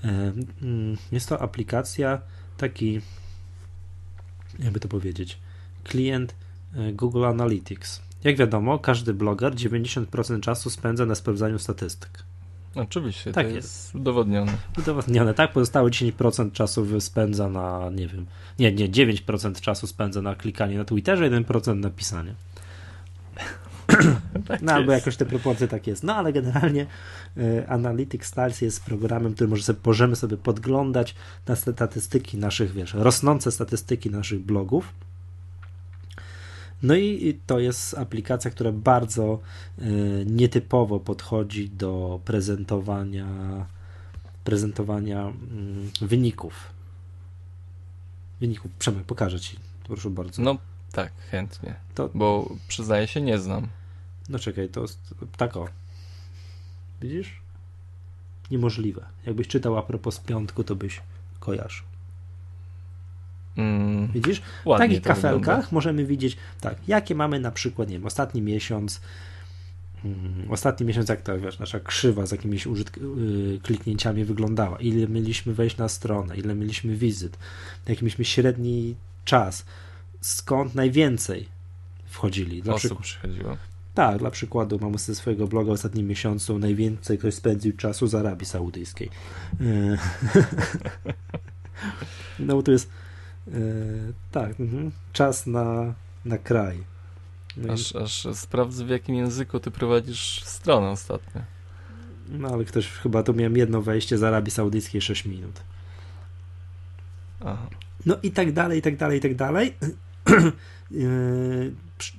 S1: Mm, jest to aplikacja taki, jakby to powiedzieć, klient e, Google Analytics. Jak wiadomo, każdy bloger 90% czasu spędza na sprawdzaniu statystyk.
S2: Oczywiście, tak jest, jest udowodnione.
S1: Udowodnione, tak. Pozostałe 10% czasu spędza na, nie wiem, nie, nie, 9% czasu spędza na klikanie na Twitterze, 1% na pisanie. *coughs* tak no albo jakoś te proporcje tak jest. No ale generalnie y, Analytics Stars jest programem, który może sobie, możemy sobie podglądać na statystyki naszych, wiesz, rosnące statystyki naszych blogów no i to jest aplikacja, która bardzo e, nietypowo podchodzi do prezentowania prezentowania mm, wyników. Wyników. Przemek, pokażę Ci. Proszę bardzo.
S2: No tak, chętnie. To... Bo przyznaję się, nie znam.
S1: No czekaj, to tak o. Widzisz? Niemożliwe. Jakbyś czytał a propos piątku, to byś kojarzył. Mm, Widzisz? W takich kafelkach wygląda. możemy widzieć, tak, jakie mamy na przykład, nie wiem, ostatni miesiąc, mm, ostatni miesiąc, jak ta wiesz, nasza krzywa z jakimiś użytk- yy, kliknięciami wyglądała, ile mieliśmy wejść na stronę, ile mieliśmy wizyt, jaki mieliśmy średni czas, skąd najwięcej wchodzili.
S2: Dla Osób przychodziło.
S1: Tak, dla przykładu mamy ze swojego bloga w ostatnim miesiącu najwięcej ktoś spędził czasu z Arabii Saudyjskiej. Yy. *laughs* no bo to jest tak, mhm. czas na, na kraj.
S2: No aż, i... aż sprawdzę w jakim języku ty prowadzisz stronę ostatnio.
S1: No ale ktoś chyba to miałem jedno wejście z Arabii Saudyjskiej 6 minut. Aha. No i tak dalej, i tak dalej, i tak dalej. *clears throat* E,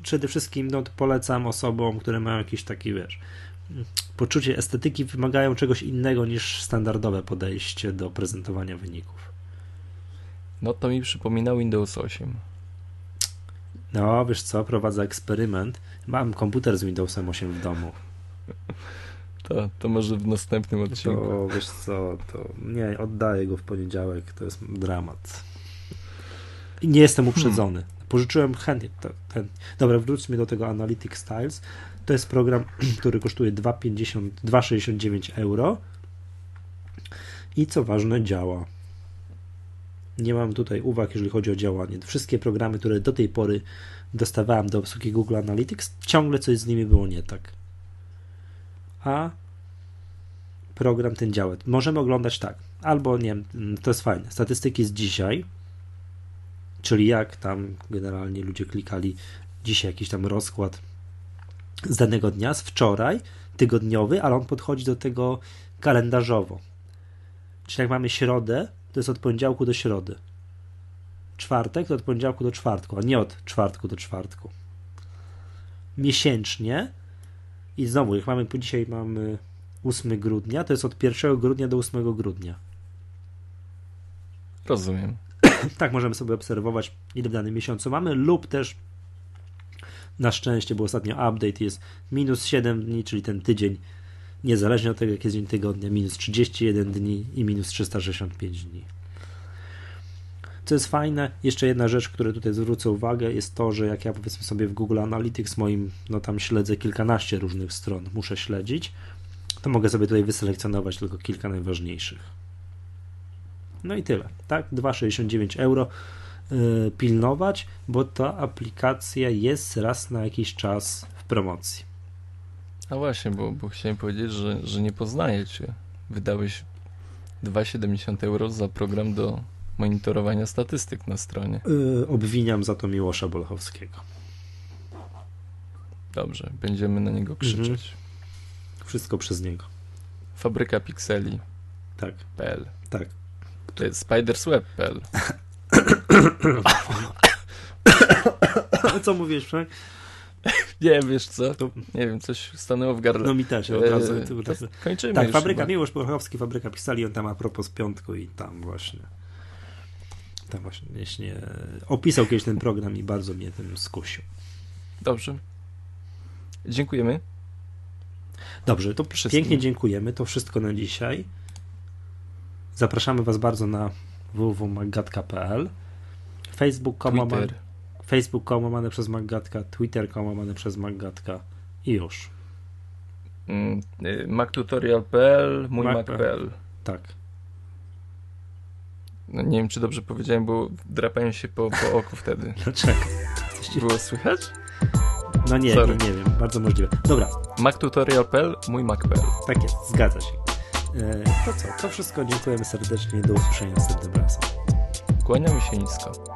S1: przede wszystkim no, polecam osobom, które mają jakiś taki, wiesz, poczucie estetyki, wymagają czegoś innego niż standardowe podejście do prezentowania wyników.
S2: No to mi przypomina Windows 8.
S1: No, wiesz co, prowadzę eksperyment. Mam komputer z Windowsem 8 w domu. *laughs*
S2: To, to może w następnym odcinku.
S1: To wiesz co, to nie, oddaję go w poniedziałek, to jest dramat. I nie jestem uprzedzony. Hmm. Pożyczyłem chętnie. Ten. Dobra, wróćmy do tego Analytics Styles. To jest program, *clears throat* który kosztuje 2,69 euro i co ważne, działa. Nie mam tutaj uwag, jeżeli chodzi o działanie. Wszystkie programy, które do tej pory dostawałem do obsługi Google Analytics, ciągle coś z nimi było nie tak. A program ten działa. Możemy oglądać tak, albo nie wiem, to jest fajne. Statystyki z dzisiaj, czyli jak tam generalnie ludzie klikali dzisiaj jakiś tam rozkład z danego dnia, z wczoraj, tygodniowy, ale on podchodzi do tego kalendarzowo. Czyli jak mamy środę, to jest od poniedziałku do środy. Czwartek to od poniedziałku do czwartku, a nie od czwartku do czwartku. Miesięcznie i znowu, jak mamy, dzisiaj mamy 8 grudnia, to jest od 1 grudnia do 8 grudnia.
S2: Rozumiem. *clears throat*
S1: tak możemy sobie obserwować, ile w danym miesiącu mamy, lub też na szczęście, bo ostatnio update jest minus 7 dni, czyli ten tydzień, niezależnie od tego, jaki jest dzień tygodnia, minus 31 dni i minus 365 dni. Co jest fajne, jeszcze jedna rzecz, której tutaj zwrócę uwagę, jest to, że jak ja powiedzmy sobie w Google Analytics moim, no tam śledzę kilkanaście różnych stron, muszę śledzić, to mogę sobie tutaj wyselekcjonować tylko kilka najważniejszych. No i tyle, tak? 2,69 euro yy, pilnować, bo ta aplikacja jest raz na jakiś czas w promocji.
S2: A właśnie, bo, bo chciałem powiedzieć, że, że nie poznaję cię. Wydałeś 2,70 euro za program do monitorowania statystyk na stronie.
S1: Yy, obwiniam za to Miłosza Bolchowskiego.
S2: Dobrze, będziemy na niego krzyczeć. Mhm.
S1: Wszystko przez niego.
S2: Fabryka pikseli.
S1: Tak.
S2: PL.
S1: Tak.
S2: To jest spidersweb.pl.
S1: Co mówisz, Frank?
S2: Nie wiesz co, nie wiem, coś stanęło w gardle.
S1: No mi też, od razu. E,
S2: kończymy
S1: Tak, fabryka, chyba. Miłosz fabryka pisali, on tam a propos piątku i tam właśnie tam właśnie opisał kiedyś ten program i bardzo mnie tym skusił.
S2: Dobrze. Dziękujemy.
S1: Dobrze, to Wszystkim. pięknie dziękujemy. To wszystko na dzisiaj. Zapraszamy Was bardzo na www.magatka.pl Facebook.com Twitter. Facebook łamane przez Maggatka, Twitter łamane przez Maggatka i już.
S2: Mm, y, MacTutorial.pl, mój Mac.pl. Mac
S1: tak.
S2: No nie wiem, czy dobrze powiedziałem, bo drapałem się po, po oku wtedy. *laughs*
S1: Dlaczego?
S2: Było słychać?
S1: No nie, nie, nie, wiem, bardzo możliwe. Dobra.
S2: MacTutorial.pl, mój Mac.pl.
S1: Tak jest, zgadza się. E, to co, to wszystko, dziękujemy serdecznie, do usłyszenia następnym razem.
S2: Kłaniamy się nisko.